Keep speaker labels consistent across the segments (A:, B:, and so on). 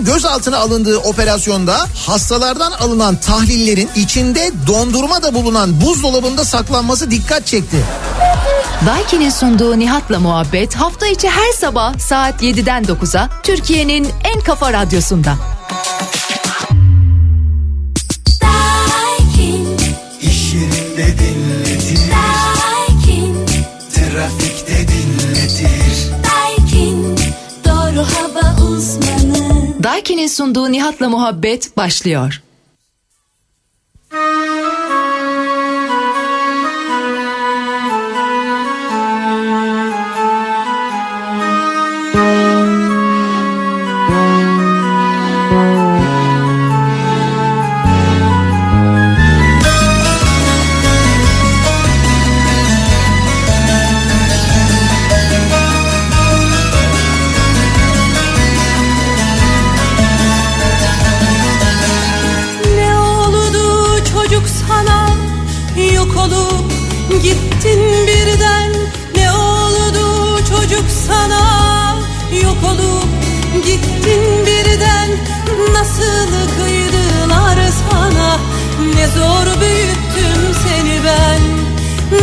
A: gözaltına alındığı operasyonda hastalardan alınan tahlillerin içinde dondurma da bulunan buzdolabında saklanması dikkat çekti.
B: Daiki'nin sunduğu Nihat'la muhabbet hafta içi her sabah saat 7'den 9'a Türkiye'nin en kafa radyosunda. Daiki'nin sunduğu Nihat'la muhabbet başlıyor.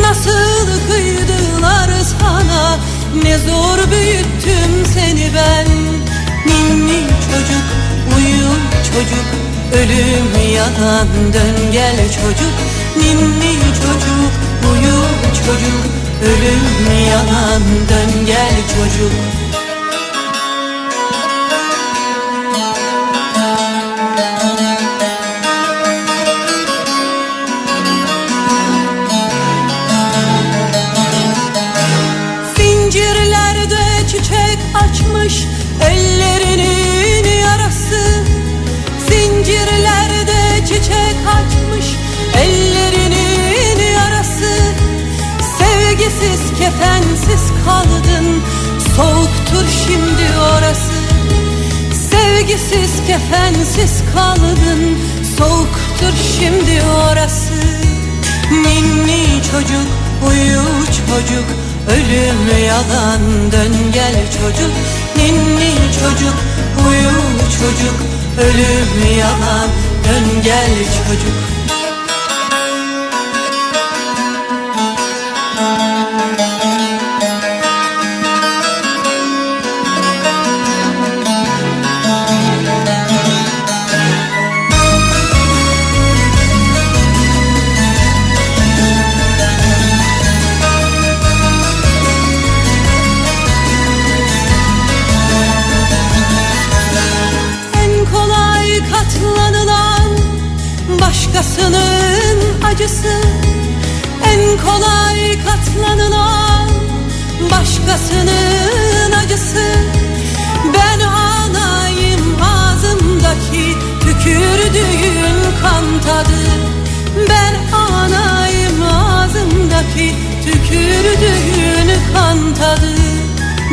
C: Nasıl kıydılar sana? Ne zor büyüttüm seni ben. Ninni çocuk uyu çocuk. Ölüm yalan dön gel çocuk. Ninni çocuk uyu çocuk. Ölüm yalan dön gel çocuk soğuktur şimdi orası. Sevgisiz kefensiz kaldın. Soğuktur şimdi orası. Ninni çocuk uyu çocuk. Ölüm yalan dön gel çocuk. Ninni çocuk uyu çocuk. Ölüm yalan dön gel çocuk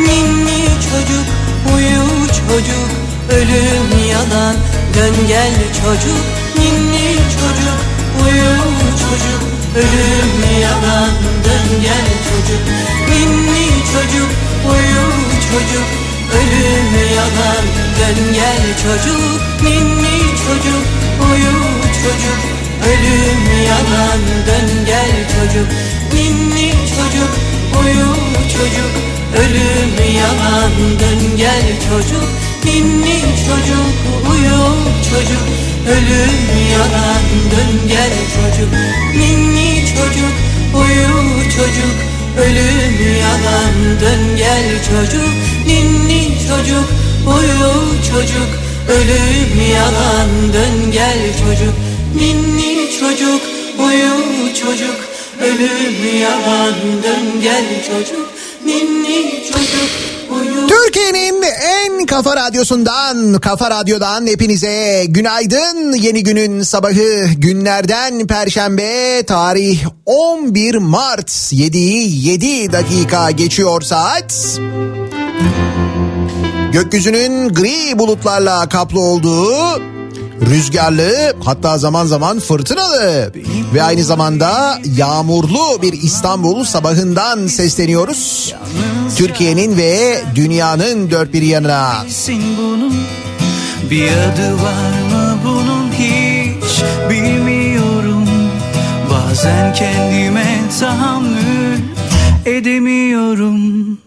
C: Ninni çocuk? Uyu çocuk. Ölüm yalan. Dön gel çocuk. Ninni çocuk? Uyu çocuk. Ölüm yalan. Dön gel çocuk. Ninni çocuk? Uyu çocuk. Ölüm yalan. Dön gel çocuk. Ninni çocuk? Uyu çocuk. Ölüm yalan. Dön gel çocuk. Ninni çocuk? Uyu çocuk ölüm yalan dön gel çocuk. Ninni çocuk uyu çocuk. Ölüm yalan dön gel çocuk. Ninni çocuk uyu çocuk. Ölüm yalan dön gel çocuk. Ninni çocuk uyu çocuk. Ölüm yalan dön gel çocuk. Ninni çocuk çocuk. Ölüm yalan dön gel çocuk. uyu
A: Türkiye'nin en kafa radyosundan, kafa radyodan hepinize günaydın. Yeni günün sabahı günlerden perşembe tarih 11 Mart 7'yi 7 dakika geçiyor saat. Gökyüzünün gri bulutlarla kaplı olduğu rüzgarlı hatta zaman zaman fırtınalı ve aynı zamanda yağmurlu bir İstanbul sabahından sesleniyoruz. Türkiye'nin ve dünyanın dört bir yanına.
C: Bir adı var mı bunun hiç bilmiyorum Bazen kendime tahammül edemiyorum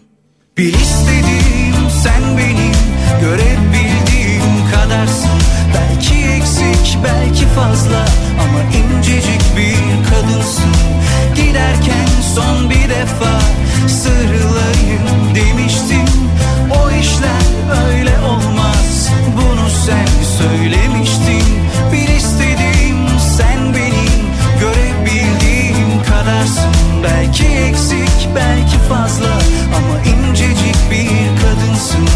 C: Bil istediğim sen benim görebildiğim kadarsın eksik belki fazla. Ama incecik bir kadınsın. Giderken son bir defa sarılayım demiştim O işler öyle olmaz. Bunu sen söylemiştin. Bir istediğim sen benim görebildiğim kadarsın. Belki eksik belki fazla. Ama incecik bir kadınsın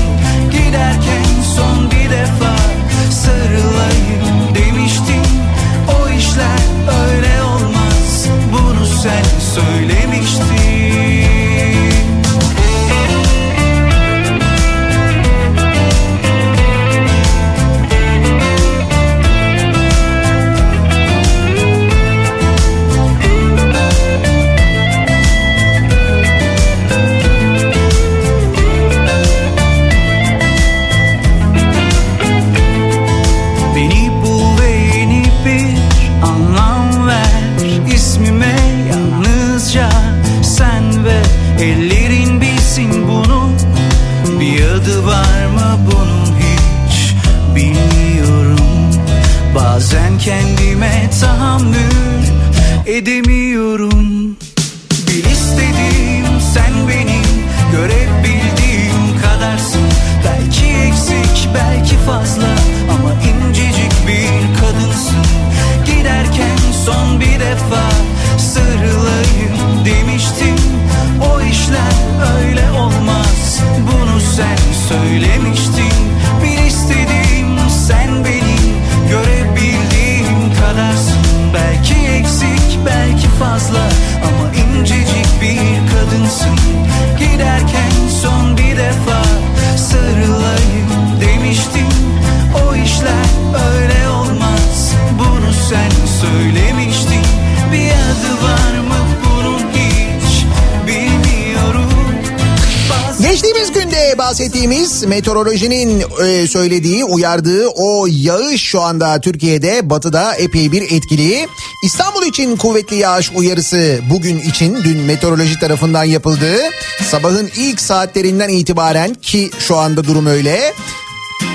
A: bahsettiğimiz meteorolojinin e, söylediği, uyardığı o yağış şu anda Türkiye'de batıda epey bir etkili. İstanbul için kuvvetli yağış uyarısı bugün için dün meteoroloji tarafından yapıldı. Sabahın ilk saatlerinden itibaren ki şu anda durum öyle.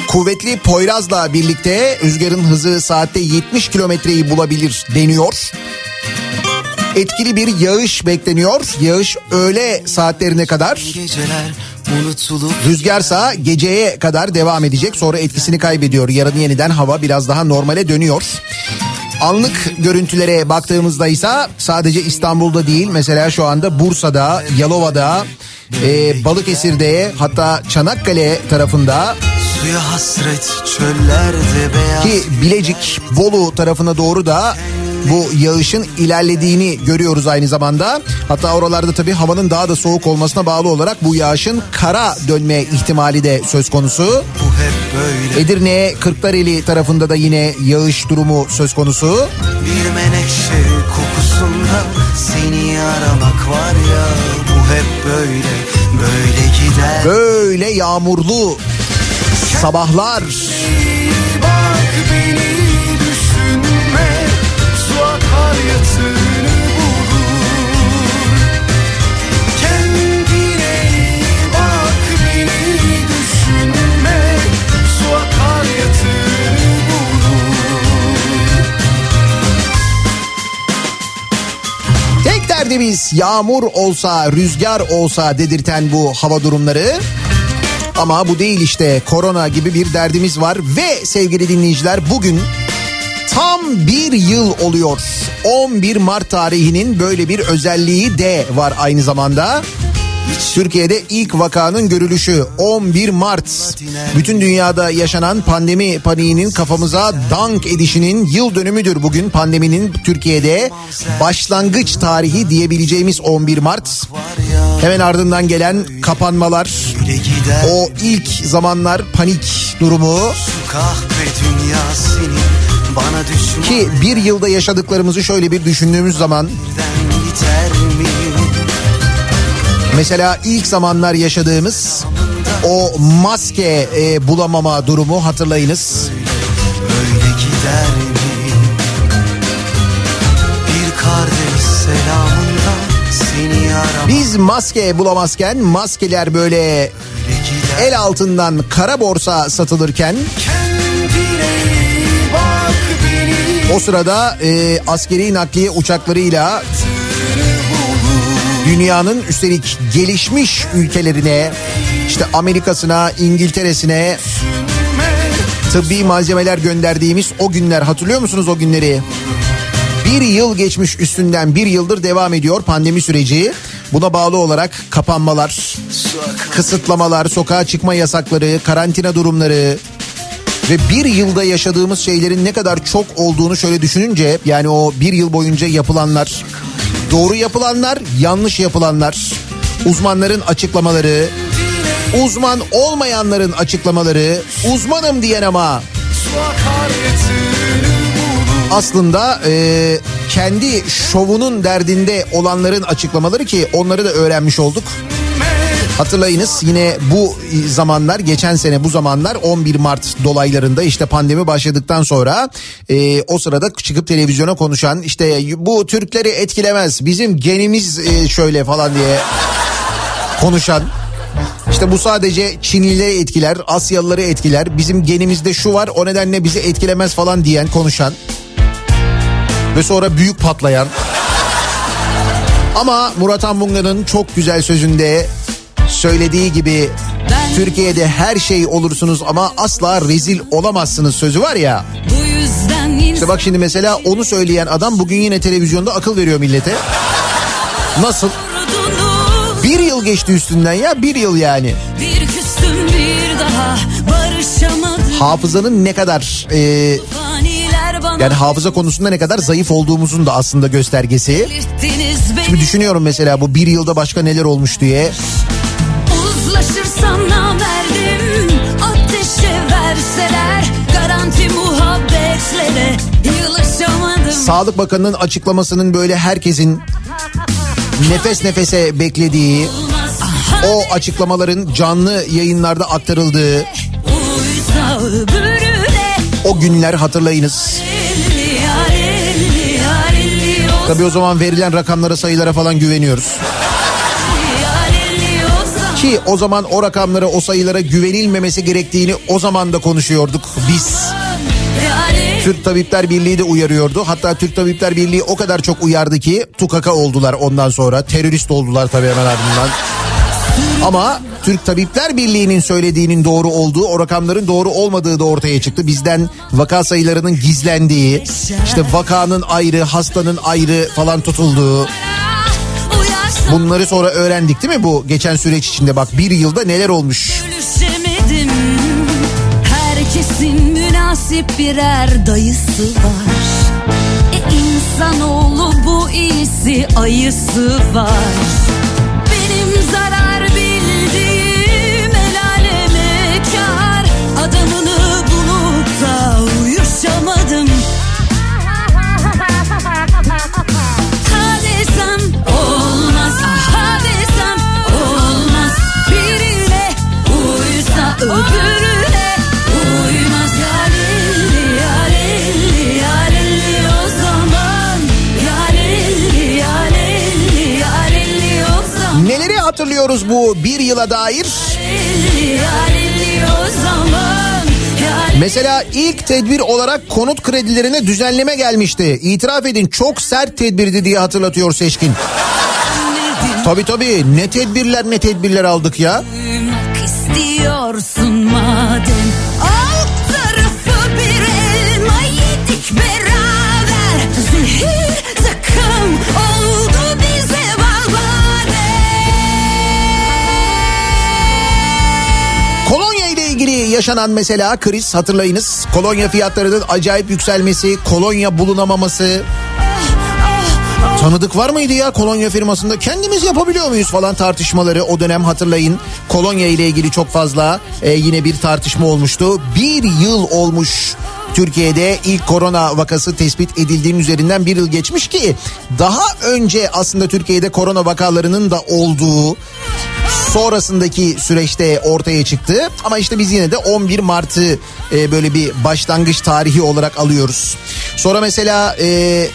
A: Kuvvetli Poyraz'la birlikte rüzgarın hızı saatte 70 kilometreyi bulabilir deniyor. Etkili bir yağış bekleniyor. Yağış öğle saatlerine kadar Rüzgarsa geceye kadar devam edecek sonra etkisini kaybediyor. Yarın yeniden hava biraz daha normale dönüyor. Anlık görüntülere baktığımızda ise sadece İstanbul'da değil mesela şu anda Bursa'da, Yalova'da, e, Balıkesir'de hatta Çanakkale tarafında
C: Suya hasret çöllerde beyaz
A: ki Bilecik, Bolu tarafına doğru da bu yağışın ilerlediğini görüyoruz aynı zamanda. Hatta oralarda tabii havanın daha da soğuk olmasına bağlı olarak bu yağışın kara dönme ihtimali de söz konusu.
C: Bu hep böyle
A: Edirne, Kırklareli tarafında da yine yağış durumu söz konusu.
C: bir menekşe kokusunda seni aramak var ya Bu hep böyle böyle gider
A: Böyle yağmurlu sabahlar.
C: Bak beni
A: derdimiz yağmur olsa, rüzgar olsa dedirten bu hava durumları. Ama bu değil işte korona gibi bir derdimiz var. Ve sevgili dinleyiciler bugün Tam bir yıl oluyor. 11 Mart tarihinin böyle bir özelliği de var aynı zamanda. Türkiye'de ilk vakanın görülüşü 11 Mart. Bütün dünyada yaşanan pandemi paniğinin kafamıza dank edişinin yıl dönümüdür bugün. Pandeminin Türkiye'de başlangıç tarihi diyebileceğimiz 11 Mart. Hemen ardından gelen kapanmalar, o ilk zamanlar panik durumu Ki bir yılda yaşadıklarımızı şöyle bir düşündüğümüz zaman? Mesela ilk zamanlar yaşadığımız o maske e, bulamama durumu hatırlayınız.
D: Öyle gider mi? Bir kardeş selamından seni aramak
A: Biz maske bulamazken maskeler böyle el altından kara borsa satılırken
D: Kendine
A: o sırada e, askeri nakliye uçaklarıyla dünyanın üstelik gelişmiş ülkelerine işte Amerika'sına, İngiltere'sine tıbbi malzemeler gönderdiğimiz o günler hatırlıyor musunuz o günleri? Bir yıl geçmiş üstünden bir yıldır devam ediyor pandemi süreci. Buna bağlı olarak kapanmalar, kısıtlamalar, sokağa çıkma yasakları, karantina durumları ve bir yılda yaşadığımız şeylerin ne kadar çok olduğunu şöyle düşününce yani o bir yıl boyunca yapılanlar, doğru yapılanlar, yanlış yapılanlar, uzmanların açıklamaları, uzman olmayanların açıklamaları, uzmanım diyen ama aslında e, kendi şovunun derdinde olanların açıklamaları ki onları da öğrenmiş olduk. Hatırlayınız yine bu zamanlar geçen sene bu zamanlar 11 Mart dolaylarında işte pandemi başladıktan sonra e, o sırada çıkıp televizyona konuşan işte bu Türkleri etkilemez bizim genimiz e, şöyle falan diye konuşan işte bu sadece Çinlileri etkiler, Asyalıları etkiler. Bizim genimizde şu var o nedenle bizi etkilemez falan diyen konuşan. Ve sonra büyük patlayan. Ama Murat Anmunga'nın çok güzel sözünde söylediği gibi Türkiye'de her şey olursunuz ama asla rezil olamazsınız sözü var ya. İşte bak şimdi mesela onu söyleyen adam bugün yine televizyonda akıl veriyor millete. Nasıl? Bir yıl geçti üstünden ya bir yıl yani.
E: Bir küstüm bir daha barışamadım
A: Hafızanın ne kadar e, yani hafıza konusunda ne kadar zayıf olduğumuzun da aslında göstergesi. Şimdi düşünüyorum mesela bu bir yılda başka neler olmuş diye.
E: Uzlaşırsam namerdim Ateşe verseler Garanti muhabbetlere Yılaşamadım
A: Sağlık Bakanı'nın açıklamasının böyle herkesin nefes nefese beklediği, o açıklamaların canlı yayınlarda aktarıldığı o günler hatırlayınız. Tabii o zaman verilen rakamlara sayılara falan güveniyoruz. Ki o zaman o rakamlara o sayılara güvenilmemesi gerektiğini o zaman da konuşuyorduk biz. Türk Tabipler Birliği de uyarıyordu. Hatta Türk Tabipler Birliği o kadar çok uyardı ki tukaka oldular ondan sonra. Terörist oldular tabii hemen ardından. Ama Türk Tabipler Birliği'nin söylediğinin doğru olduğu, o rakamların doğru olmadığı da ortaya çıktı. Bizden vaka sayılarının gizlendiği, işte vakanın ayrı, hastanın ayrı falan tutulduğu. Bunları sonra öğrendik değil mi bu geçen süreç içinde? Bak bir yılda neler olmuş.
E: Herkesin münasip birer dayısı var E insanoğlu bu iyisi ayısı var
A: Neleri hatırlıyoruz bu bir yıla dair? Mesela ilk tedbir olarak konut kredilerine düzenleme gelmişti. İtiraf edin çok sert tedbirdi diye hatırlatıyor Seçkin. Tabii tabii ne tedbirler ne tedbirler aldık ya.
E: İstiyorsun madem
A: yaşanan mesela kriz hatırlayınız. Kolonya fiyatlarının acayip yükselmesi, kolonya bulunamaması. Tanıdık var mıydı ya kolonya firmasında kendimiz yapabiliyor muyuz falan tartışmaları o dönem hatırlayın. Kolonya ile ilgili çok fazla e, yine bir tartışma olmuştu. Bir yıl olmuş Türkiye'de ilk korona vakası tespit edildiğinin üzerinden bir yıl geçmiş ki daha önce aslında Türkiye'de korona vakalarının da olduğu sonrasındaki süreçte ortaya çıktı. Ama işte biz yine de 11 Mart'ı e, böyle bir başlangıç tarihi olarak alıyoruz. Sonra mesela e,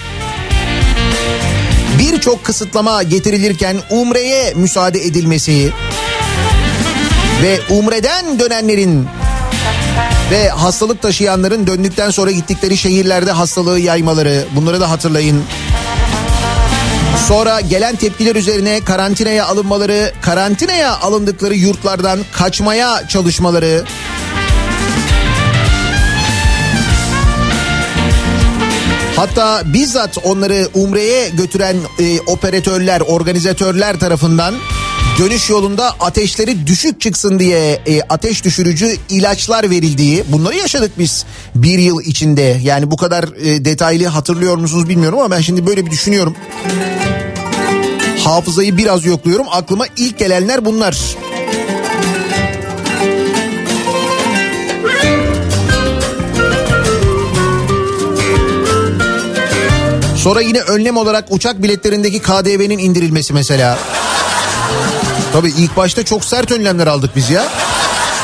A: birçok kısıtlama getirilirken Umre'ye müsaade edilmesi ve Umre'den dönenlerin ve hastalık taşıyanların döndükten sonra gittikleri şehirlerde hastalığı yaymaları bunları da hatırlayın. Sonra gelen tepkiler üzerine karantinaya alınmaları, karantinaya alındıkları yurtlardan kaçmaya çalışmaları. Hatta bizzat onları Umre'ye götüren e, operatörler, organizatörler tarafından dönüş yolunda ateşleri düşük çıksın diye e, ateş düşürücü ilaçlar verildiği bunları yaşadık biz bir yıl içinde. Yani bu kadar e, detaylı hatırlıyor musunuz bilmiyorum ama ben şimdi böyle bir düşünüyorum. Hafızayı biraz yokluyorum aklıma ilk gelenler bunlar. Sonra yine önlem olarak uçak biletlerindeki KDV'nin indirilmesi mesela. Tabii ilk başta çok sert önlemler aldık biz ya.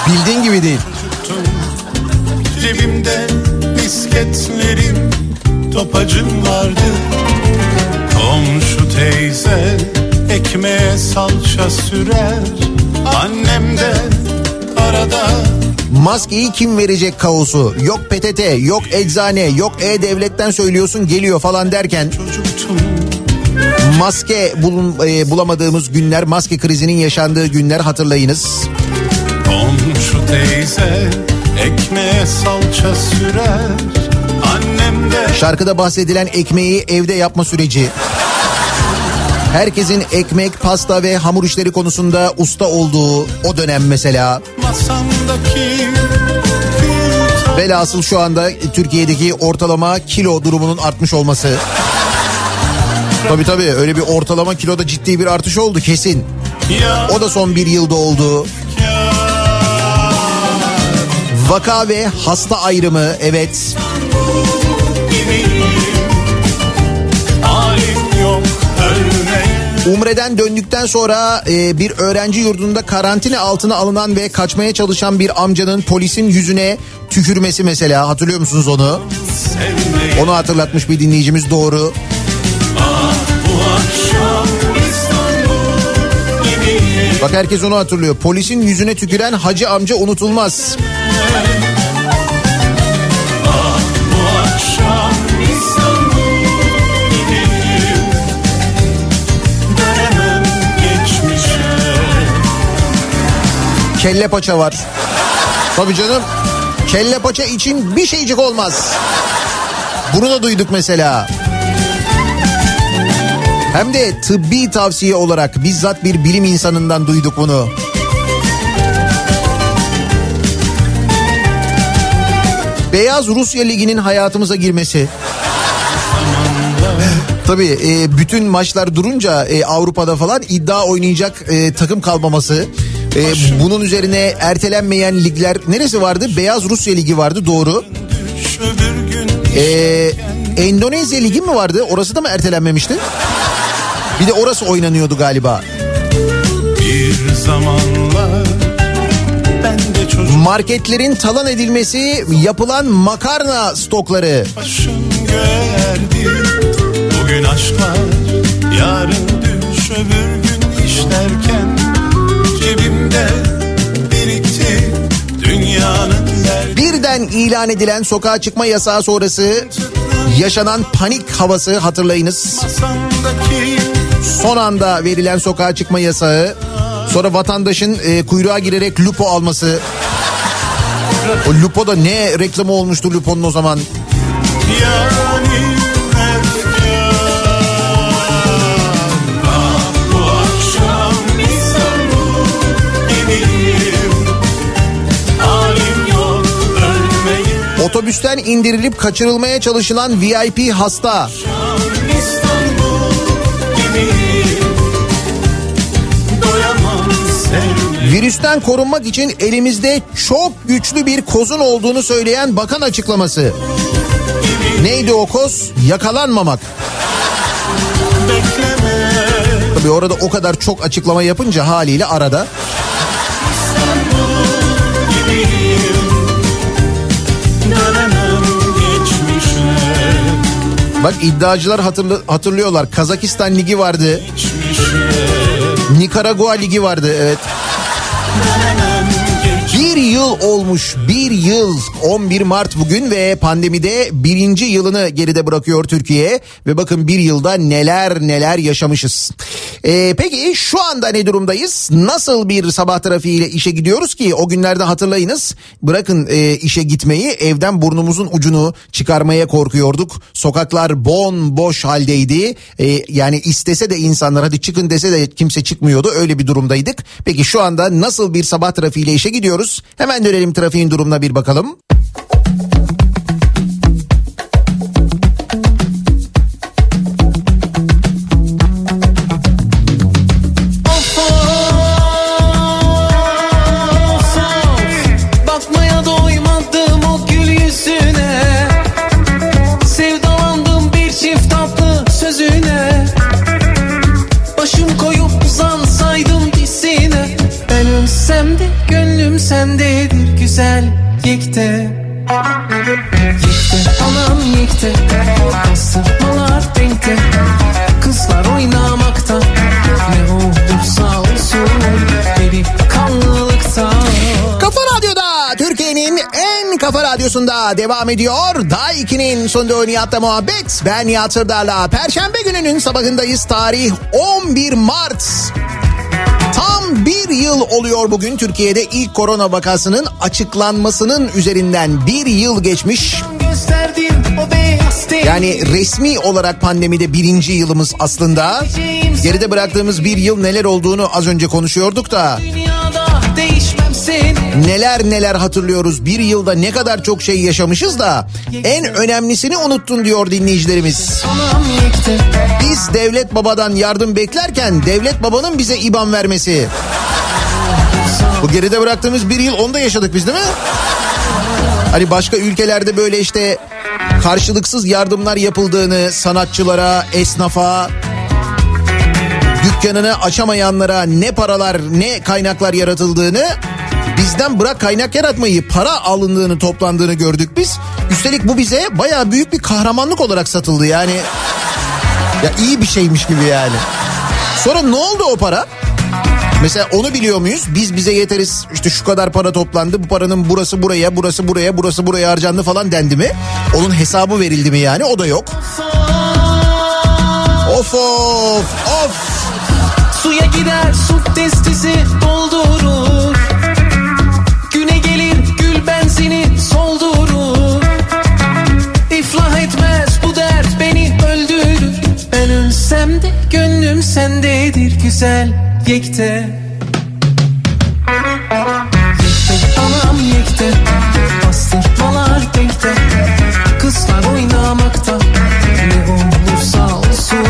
A: Bildiğin gibi değil.
F: Cebimde misketlerim topacım vardı Komşu teyze ekmeğe salça sürer Annem de arada
A: Maskeyi kim verecek kaosu? Yok PTT, yok eczane, yok E-Devlet'ten söylüyorsun geliyor falan derken
F: çocuktum
A: maske bulun, e, bulamadığımız günler, maske krizinin yaşandığı günler hatırlayınız.
F: Komşu teyze ekmeğe salça sürer Annem de
A: Şarkıda bahsedilen ekmeği evde yapma süreci. Herkesin ekmek, pasta ve hamur işleri konusunda usta olduğu o dönem mesela.
F: masamdaki
A: Velhasıl şu anda Türkiye'deki ortalama kilo durumunun artmış olması. Tabii tabii öyle bir ortalama kiloda ciddi bir artış oldu kesin. O da son bir yılda oldu. Vaka ve hasta ayrımı evet. Umre'den döndükten sonra e, bir öğrenci yurdunda karantina altına alınan ve kaçmaya çalışan bir amcanın polisin yüzüne tükürmesi mesela hatırlıyor musunuz onu? Onu hatırlatmış bir dinleyicimiz doğru.
F: Gibiyim
A: Bak herkes onu hatırlıyor. Polisin yüzüne tüküren hacı amca unutulmaz. Kelle paça var. Tabii canım. Kelle paça için bir şeycik olmaz. Bunu da duyduk mesela. Hem de tıbbi tavsiye olarak bizzat bir bilim insanından duyduk bunu. Beyaz Rusya Ligi'nin hayatımıza girmesi. Tabii e, bütün maçlar durunca e, Avrupa'da falan iddia oynayacak e, takım kalmaması. E, bunun üzerine ertelenmeyen ligler neresi vardı? Beyaz Rusya Ligi vardı doğru. E, Endonezya Ligi mi vardı? Orası da mı ertelenmemişti? Bir de orası oynanıyordu galiba.
F: bir zamanlar
A: Marketlerin talan edilmesi, yapılan makarna stokları.
F: Bugün aşklar yarın düş öbür gün işlerken Cebimde birikti dünyanın derdi
A: Birden ilan edilen sokağa çıkma yasağı sonrası yaşanan panik havası hatırlayınız.
F: Masamdaki
A: Son anda verilen sokağa çıkma yasağı. Sonra vatandaşın e, kuyruğa girerek lupo alması. O lupo da ne reklamı olmuştu luponun o zaman.
F: yani
A: Otobüsten indirilip kaçırılmaya çalışılan VIP hasta. Virüsten korunmak için elimizde çok güçlü bir kozun olduğunu söyleyen bakan açıklaması. Neydi o koz? Yakalanmamak. Tabii orada o kadar çok açıklama yapınca haliyle arada.
F: geçmişe
A: Bak iddiacılar hatırlı, hatırlıyorlar. Kazakistan Ligi vardı. Nikaragua Ligi vardı evet. Bir yıl olmuş bir yıl 11 Mart bugün ve pandemide birinci yılını geride bırakıyor Türkiye ve bakın bir yılda neler neler yaşamışız. Ee, peki şu anda ne durumdayız? Nasıl bir sabah trafiğiyle işe gidiyoruz ki o günlerde hatırlayınız bırakın e, işe gitmeyi evden burnumuzun ucunu çıkarmaya korkuyorduk. Sokaklar bomboş haldeydi. Ee, yani istese de insanlar hadi çıkın dese de kimse çıkmıyordu öyle bir durumdaydık. Peki şu anda nasıl bir sabah trafiğiyle işe gidiyoruz? Hemen dönelim trafiğin durumuna bir bakalım. Radyosunda devam ediyor. Daha 2'nin sonunda Nihat'la muhabbet. Ben Nihat Sırdar'la. Perşembe gününün sabahındayız. Tarih 11 Mart. Tam bir yıl oluyor bugün Türkiye'de ilk korona vakasının açıklanmasının üzerinden bir yıl geçmiş. Yani resmi olarak pandemide birinci yılımız aslında. Geride bıraktığımız bir yıl neler olduğunu az önce konuşuyorduk da.
G: Dünyada değişmem seni
A: Neler neler hatırlıyoruz. Bir yılda ne kadar çok şey yaşamışız da en önemlisini unuttun diyor dinleyicilerimiz. Biz devlet babadan yardım beklerken devlet babanın bize IBAN vermesi. Bu geride bıraktığımız bir yıl onu da yaşadık biz değil mi? Hani başka ülkelerde böyle işte karşılıksız yardımlar yapıldığını sanatçılara, esnafa, dükkanını açamayanlara ne paralar ne kaynaklar yaratıldığını bizden bırak kaynak yaratmayı para alındığını toplandığını gördük biz. Üstelik bu bize baya büyük bir kahramanlık olarak satıldı yani. Ya iyi bir şeymiş gibi yani. Sonra ne oldu o para? Mesela onu biliyor muyuz? Biz bize yeteriz. İşte şu kadar para toplandı. Bu paranın burası buraya, burası buraya, burası buraya harcandı falan dendi mi? Onun hesabı verildi mi yani? O da yok. Of of of.
G: Suya gider su testisi doldurur sendedir güzel yekte Yekte anam yekte Bastırmalar renkte Kızlar oynamakta Ne olursa olsun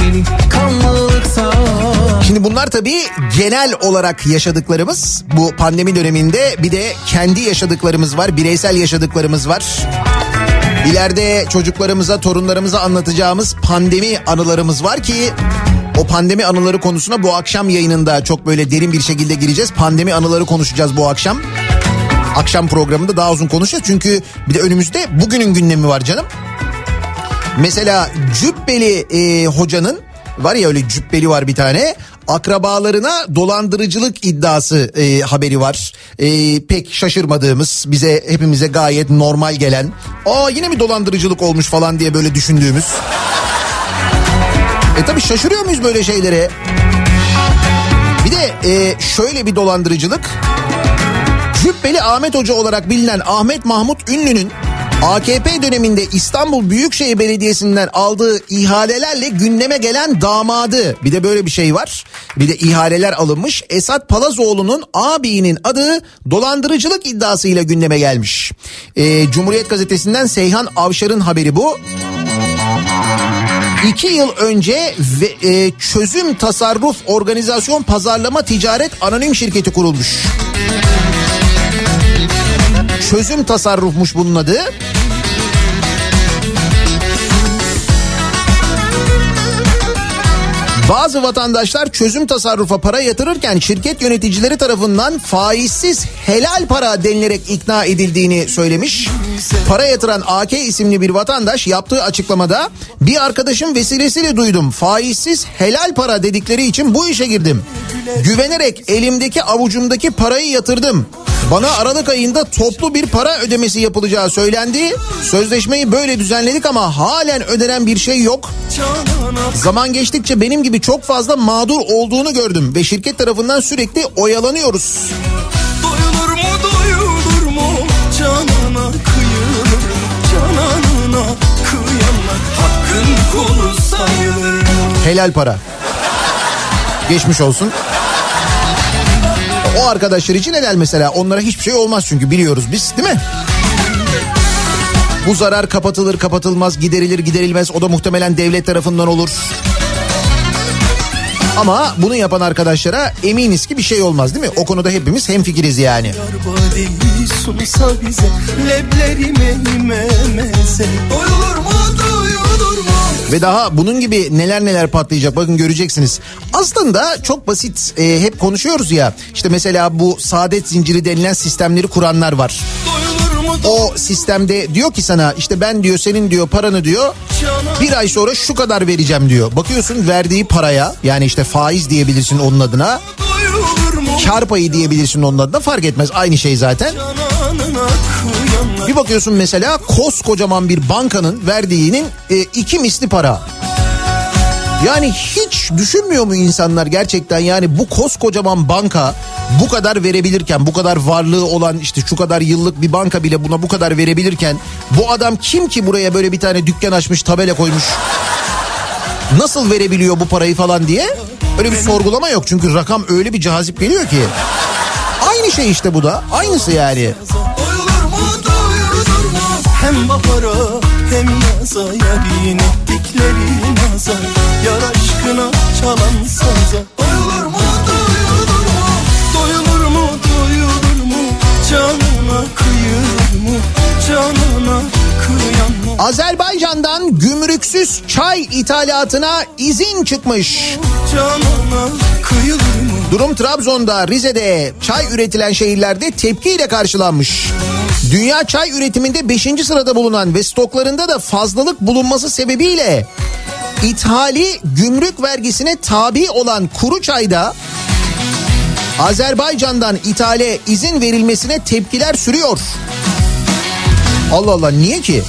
G: Beni kanlılıkta
A: Şimdi bunlar tabii genel olarak yaşadıklarımız. Bu pandemi döneminde bir de kendi yaşadıklarımız var. Bireysel yaşadıklarımız var. İleride çocuklarımıza, torunlarımıza anlatacağımız pandemi anılarımız var ki o pandemi anıları konusuna bu akşam yayınında çok böyle derin bir şekilde gireceğiz. Pandemi anıları konuşacağız bu akşam. Akşam programında daha uzun konuşacağız çünkü bir de önümüzde bugünün gündemi var canım. Mesela Cübbeli e, hocanın var ya öyle cübbeli var bir tane akrabalarına dolandırıcılık iddiası e, haberi var. E, pek şaşırmadığımız bize hepimize gayet normal gelen aa yine mi dolandırıcılık olmuş falan diye böyle düşündüğümüz. E tabi şaşırıyor muyuz böyle şeylere? Bir de e, şöyle bir dolandırıcılık. Cübbeli Ahmet Hoca olarak bilinen Ahmet Mahmut Ünlü'nün AKP döneminde İstanbul Büyükşehir Belediyesi'nden aldığı ihalelerle gündeme gelen damadı. Bir de böyle bir şey var. Bir de ihaleler alınmış. Esat Palazoğlu'nun ağabeyinin adı dolandırıcılık iddiasıyla gündeme gelmiş. Ee, Cumhuriyet Gazetesi'nden Seyhan Avşar'ın haberi bu. İki yıl önce ve, e, çözüm tasarruf organizasyon pazarlama ticaret anonim şirketi kurulmuş. Çözüm tasarrufmuş bunun adı. Bazı vatandaşlar çözüm tasarrufa para yatırırken şirket yöneticileri tarafından faizsiz helal para denilerek ikna edildiğini söylemiş. Para yatıran AK isimli bir vatandaş yaptığı açıklamada bir arkadaşım vesilesiyle duydum. Faizsiz helal para dedikleri için bu işe girdim. Güvenerek elimdeki avucumdaki parayı yatırdım. Bana Aralık ayında toplu bir para ödemesi yapılacağı söylendi. Sözleşmeyi böyle düzenledik ama halen ödenen bir şey yok. Zaman geçtikçe benim gibi çok fazla mağdur olduğunu gördüm ve şirket tarafından sürekli oyalanıyoruz.
H: Doyulur mu doyulur mu canana kıyılır Cananına kıyanlar hakkın kulu sayılır
A: Helal para. Geçmiş olsun. O arkadaşlar için helal mesela. Onlara hiçbir şey olmaz çünkü biliyoruz biz değil mi? Bu zarar kapatılır kapatılmaz giderilir giderilmez o da muhtemelen devlet tarafından olur. Ama bunu yapan arkadaşlara eminiz ki bir şey olmaz değil mi? O konuda hepimiz hemfikiriz yani.
H: Bize leblerime meze Doyulur mu doyulur mu
A: Ve daha bunun gibi neler neler patlayacak bakın göreceksiniz. Aslında çok basit e, hep konuşuyoruz ya işte mesela bu saadet zinciri denilen sistemleri kuranlar var. O sistemde diyor ki sana işte ben diyor senin diyor paranı diyor bir ay sonra şu kadar vereceğim diyor. Bakıyorsun verdiği paraya yani işte faiz diyebilirsin onun adına kar payı diyebilirsin onun adına fark etmez aynı şey zaten. Bir bakıyorsun mesela koskocaman bir bankanın verdiğinin e, iki misli para. Yani hiç düşünmüyor mu insanlar gerçekten? Yani bu koskocaman banka bu kadar verebilirken bu kadar varlığı olan işte şu kadar yıllık bir banka bile buna bu kadar verebilirken bu adam kim ki buraya böyle bir tane dükkan açmış tabela koymuş nasıl verebiliyor bu parayı falan diye? Öyle bir sorgulama yok. Çünkü rakam öyle bir cazip geliyor ki. Aynı şey işte bu da. Aynısı yani.
H: Hem bahara hem yaza Yarin ettikleri naza Yar aşkına çalan saza. Doyulur mu doyulur mu? Doyulur mu doyulur mu? Canına kıyılır mı? Canına kıyanlar
A: Azerbaycan'dan gümrüksüz çay ithalatına izin çıkmış.
H: Canına kıyılır mı?
A: Durum Trabzon'da, Rize'de çay üretilen şehirlerde tepkiyle karşılanmış. Dünya çay üretiminde 5. sırada bulunan ve stoklarında da fazlalık bulunması sebebiyle ithali gümrük vergisine tabi olan kuru çayda Azerbaycan'dan ithale izin verilmesine tepkiler sürüyor. Allah Allah niye ki?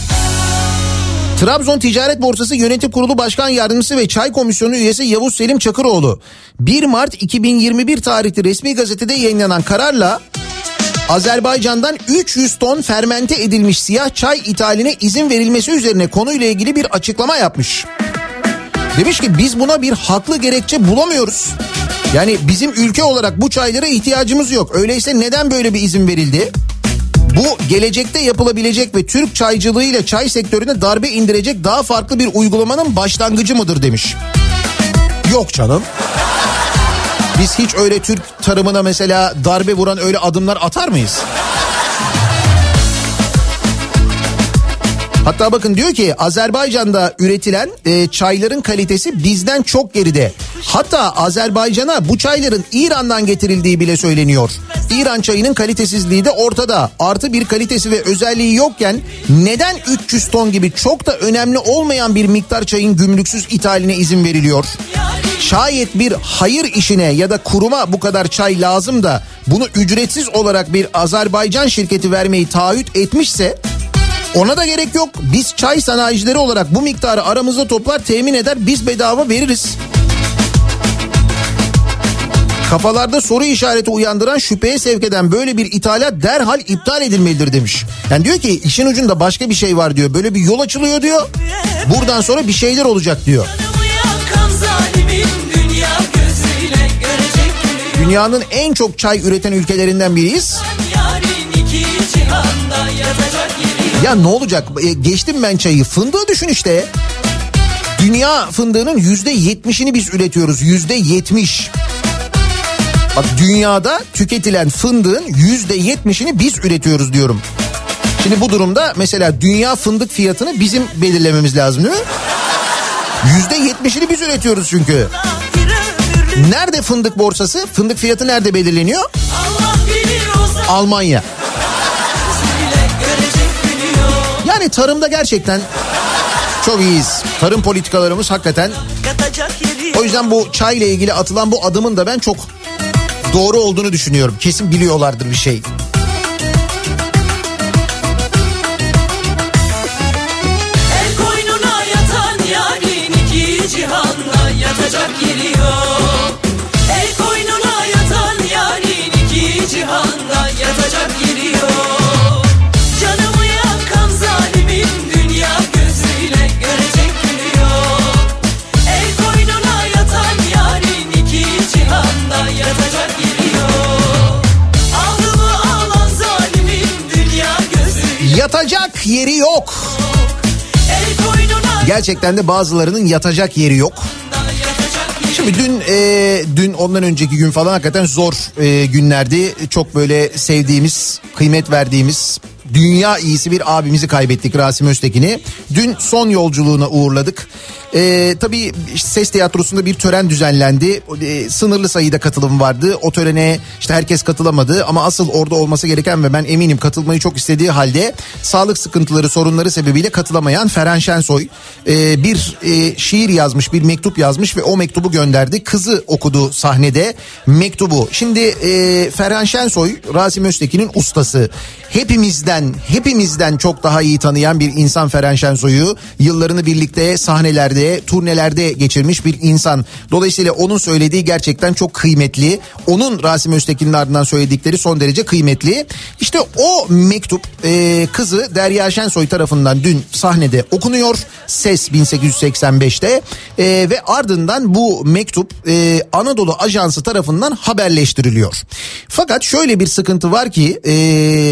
A: Trabzon Ticaret Borsası Yönetim Kurulu Başkan Yardımcısı ve Çay Komisyonu üyesi Yavuz Selim Çakıroğlu 1 Mart 2021 tarihli resmi gazetede yayınlanan kararla Azerbaycan'dan 300 ton fermente edilmiş siyah çay ithaline izin verilmesi üzerine konuyla ilgili bir açıklama yapmış. Demiş ki biz buna bir haklı gerekçe bulamıyoruz. Yani bizim ülke olarak bu çaylara ihtiyacımız yok. Öyleyse neden böyle bir izin verildi? Bu gelecekte yapılabilecek ve Türk çaycılığıyla çay sektörüne darbe indirecek daha farklı bir uygulamanın başlangıcı mıdır demiş. Yok canım. Biz hiç öyle Türk tarımına mesela darbe vuran öyle adımlar atar mıyız? Hatta bakın diyor ki Azerbaycan'da üretilen e, çayların kalitesi bizden çok geride. Hatta Azerbaycan'a bu çayların İran'dan getirildiği bile söyleniyor. İran çayının kalitesizliği de ortada. Artı bir kalitesi ve özelliği yokken neden 300 ton gibi çok da önemli olmayan bir miktar çayın gümrüksüz ithaline izin veriliyor? Şayet bir hayır işine ya da kuruma bu kadar çay lazım da bunu ücretsiz olarak bir Azerbaycan şirketi vermeyi taahhüt etmişse ona da gerek yok. Biz çay sanayicileri olarak bu miktarı aramızda toplar temin eder biz bedava veririz. Kafalarda soru işareti uyandıran şüpheye sevk eden böyle bir ithalat derhal iptal edilmelidir demiş. Yani diyor ki işin ucunda başka bir şey var diyor. Böyle bir yol açılıyor diyor. Buradan sonra bir şeyler olacak diyor. Dünyanın en çok çay üreten ülkelerinden biriyiz.
C: Yarın iki cihanda yatacak
A: Ya ne olacak? E, geçtim ben çayı. Fındığı düşün işte. Dünya fındığının yüzde yetmişini biz üretiyoruz. Yüzde yetmiş. Bak dünyada tüketilen fındığın yüzde yetmişini biz üretiyoruz diyorum. Şimdi bu durumda mesela dünya fındık fiyatını bizim belirlememiz lazım değil mi? Yüzde yetmişini biz üretiyoruz çünkü. Nerede fındık borsası? Fındık fiyatı nerede belirleniyor? Almanya. Yani tarımda gerçekten çok iyiyiz. Tarım politikalarımız hakikaten O yüzden bu çay ile ilgili atılan bu adımın da ben çok doğru olduğunu düşünüyorum. Kesin biliyorlardır bir şey.
C: Yatacak yeri yok.
A: Gerçekten de bazılarının yatacak yeri yok. Şimdi dün e, dün ondan önceki gün falan hakikaten zor e, günlerdi. Çok böyle sevdiğimiz, kıymet verdiğimiz dünya iyisi bir abimizi kaybettik Rasim Öztekin'i. Dün son yolculuğuna uğurladık. E, tabii ses tiyatrosunda bir tören düzenlendi. E, sınırlı sayıda katılım vardı. O törene işte herkes katılamadı ama asıl orada olması gereken ve ben eminim katılmayı çok istediği halde sağlık sıkıntıları sorunları sebebiyle katılamayan Ferhan Şensoy e, bir e, şiir yazmış bir mektup yazmış ve o mektubu gönderdi. Kızı okudu sahnede mektubu. Şimdi e, Ferhan Şensoy Rasim Öztekin'in ustası. Hepimizden hepimizden çok daha iyi tanıyan bir insan Ferhan Şensoy'u yıllarını birlikte sahnelerde turnelerde geçirmiş bir insan. Dolayısıyla onun söylediği gerçekten çok kıymetli. Onun Rasim Öztekin'in ardından söyledikleri son derece kıymetli. İşte o mektup e, kızı Derya Şensoy tarafından dün sahnede okunuyor. Ses 1885'te e, ve ardından bu mektup e, Anadolu Ajansı tarafından haberleştiriliyor. Fakat şöyle bir sıkıntı var ki e,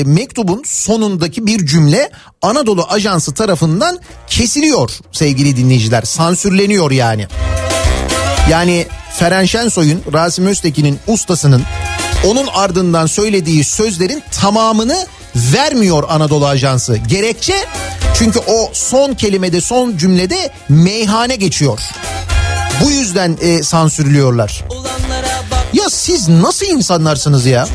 A: mektubun sonundaki bir cümle Anadolu Ajansı tarafından kesiliyor sevgili dinleyiciler. Sansürleniyor yani. Yani Feren Şensoy'un, Rasim Öztekin'in ustasının onun ardından söylediği sözlerin tamamını vermiyor Anadolu Ajansı. Gerekçe çünkü o son kelimede son cümlede meyhane geçiyor. Bu yüzden e, sansürlüyorlar.
C: olanlara bak
A: Ya siz nasıl insanlarsınız ya?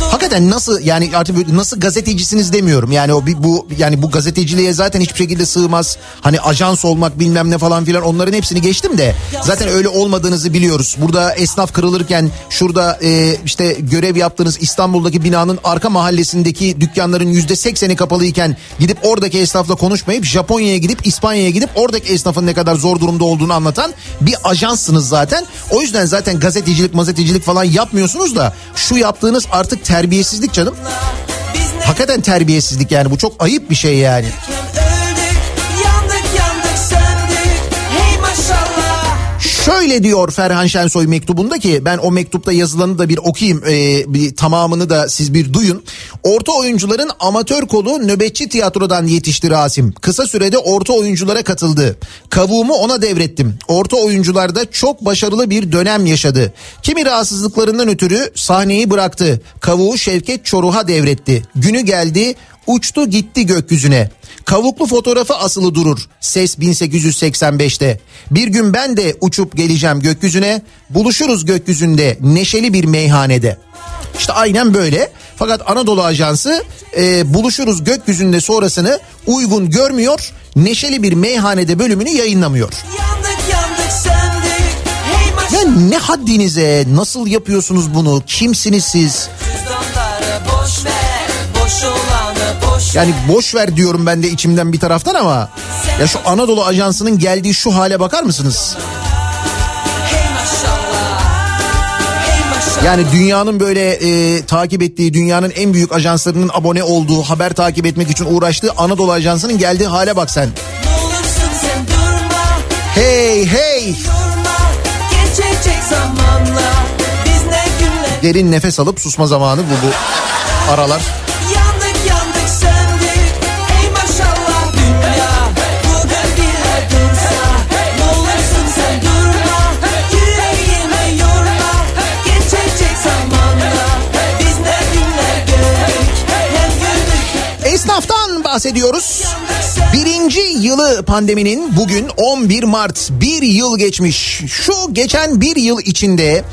A: Hakikaten nasıl yani artık nasıl gazetecisiniz demiyorum. Yani o bu yani bu gazeteciliğe zaten hiçbir şekilde sığmaz. Hani ajans olmak bilmem ne falan filan onların hepsini geçtim de zaten öyle olmadığınızı biliyoruz. Burada esnaf kırılırken şurada e, işte görev yaptığınız İstanbul'daki binanın arka mahallesindeki dükkanların yüzde sekseni kapalıyken gidip oradaki esnafla konuşmayıp Japonya'ya gidip İspanya'ya gidip oradaki esnafın ne kadar zor durumda olduğunu anlatan bir ajanssınız zaten. O yüzden zaten gazetecilik mazetecilik falan yapmıyorsunuz da şu yaptığınız artık terbiyesizlik canım. Hakikaten terbiyesizlik yani bu çok ayıp bir şey yani. Şöyle diyor Ferhan Şensoy mektubunda ki ben o mektupta yazılanı da bir okuyayım ee, bir tamamını da siz bir duyun. Orta oyuncuların amatör kolu nöbetçi tiyatrodan yetişti Rasim. Kısa sürede orta oyunculara katıldı. Kavuğumu ona devrettim. Orta oyuncularda çok başarılı bir dönem yaşadı. Kimi rahatsızlıklarından ötürü sahneyi bıraktı. Kavuğu Şevket Çoruh'a devretti. Günü geldi uçtu gitti gökyüzüne. Kavuklu fotoğrafı asılı durur. Ses 1885'te. Bir gün ben de uçup geleceğim gökyüzüne. Buluşuruz gökyüzünde neşeli bir meyhanede. İşte aynen böyle. Fakat Anadolu Ajansı e, buluşuruz gökyüzünde sonrasını uygun görmüyor. Neşeli bir meyhanede bölümünü yayınlamıyor.
C: yandık yandık söndük hey
A: Ya ne haddinize nasıl yapıyorsunuz bunu kimsiniz siz? Yani boş ver diyorum ben de içimden bir taraftan ama ya şu Anadolu Ajansı'nın geldiği şu hale bakar mısınız? Yani dünyanın böyle e, takip ettiği, dünyanın en büyük ajanslarının abone olduğu, haber takip etmek için uğraştığı Anadolu Ajansı'nın geldiği hale bak sen.
C: Sen durma
A: Hey hey!
C: Geçecek zamanla
A: Derin nefes alıp susma zamanı bu bu aralar. Esnaftan bahsediyoruz. Birinci yılı pandeminin bugün 11 Mart bir yıl geçmiş. Şu geçen bir yıl içinde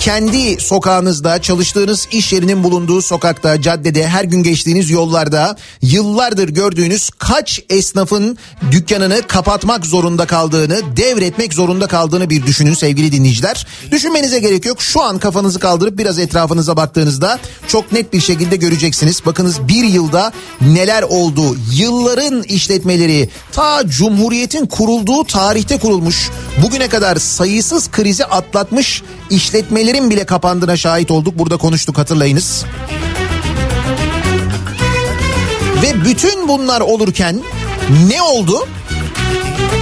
A: kendi sokağınızda çalıştığınız iş yerinin bulunduğu sokakta caddede her gün geçtiğiniz yollarda yıllardır gördüğünüz kaç esnafın dükkanını kapatmak zorunda kaldığını devretmek zorunda kaldığını bir düşünün sevgili dinleyiciler. Düşünmenize gerek yok şu an kafanızı kaldırıp biraz etrafınıza baktığınızda çok net bir şekilde göreceksiniz. Bakınız bir yılda neler oldu yılların işletmeleri ta Cumhuriyet'in kurulduğu tarihte kurulmuş bugüne kadar sayısız krizi atlatmış işletmelerin bile kapandığına şahit olduk burada konuştuk hatırlayınız. Ve bütün bunlar olurken ne oldu?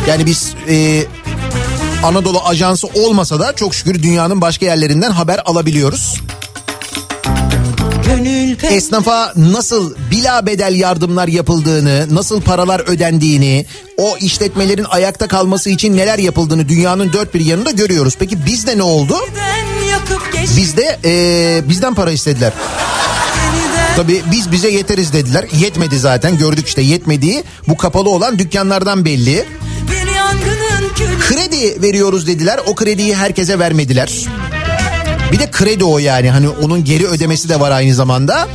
A: Yani biz e, Anadolu Ajansı olmasa da çok şükür dünyanın başka yerlerinden haber alabiliyoruz.
C: Gönül
A: Esnafa nasıl bila bedel yardımlar yapıldığını, nasıl paralar ödendiğini, o işletmelerin ayakta kalması için neler yapıldığını dünyanın dört bir yanında görüyoruz. Peki bizde ne oldu?
C: geç
A: Bizde e, bizden para istediler. Tabii biz bize yeteriz dediler. Yetmedi zaten gördük işte yetmediği bu kapalı olan dükkanlardan belli. Kredi veriyoruz dediler. O krediyi herkese vermediler. Bir de kredi o yani hani onun geri ödemesi de var aynı zamanda.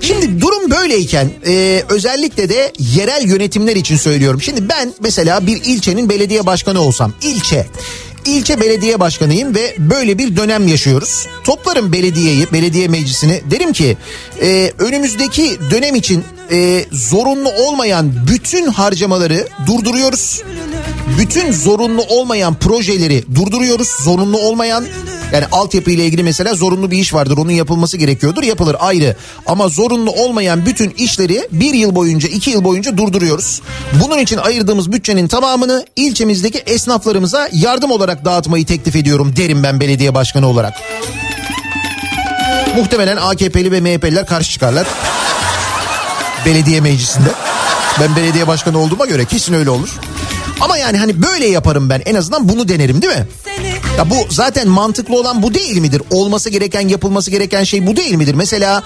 A: Şimdi durum böyleyken e, özellikle de yerel yönetimler için söylüyorum. Şimdi ben mesela bir ilçenin belediye başkanı olsam ilçe ilçe belediye başkanıyım ve böyle bir dönem yaşıyoruz. Toplarım belediyeyi, belediye meclisini derim ki e, önümüzdeki dönem için e, zorunlu olmayan bütün harcamaları durduruyoruz. Bütün zorunlu olmayan projeleri durduruyoruz. Zorunlu olmayan yani altyapı ile ilgili mesela zorunlu bir iş vardır. Onun yapılması gerekiyordur. Yapılır ayrı. Ama zorunlu olmayan bütün işleri bir yıl boyunca iki yıl boyunca durduruyoruz. Bunun için ayırdığımız bütçenin tamamını ilçemizdeki esnaflarımıza yardım olarak dağıtmayı teklif ediyorum derim ben belediye başkanı olarak. Muhtemelen AKP'li ve MHP'liler karşı çıkarlar. Belediye meclisinde. Ben belediye başkanı olduğuma göre kesin öyle olur. Ama yani hani böyle yaparım ben en azından bunu denerim değil mi? Ya bu zaten mantıklı olan bu değil midir? Olması gereken yapılması gereken şey bu değil midir? Mesela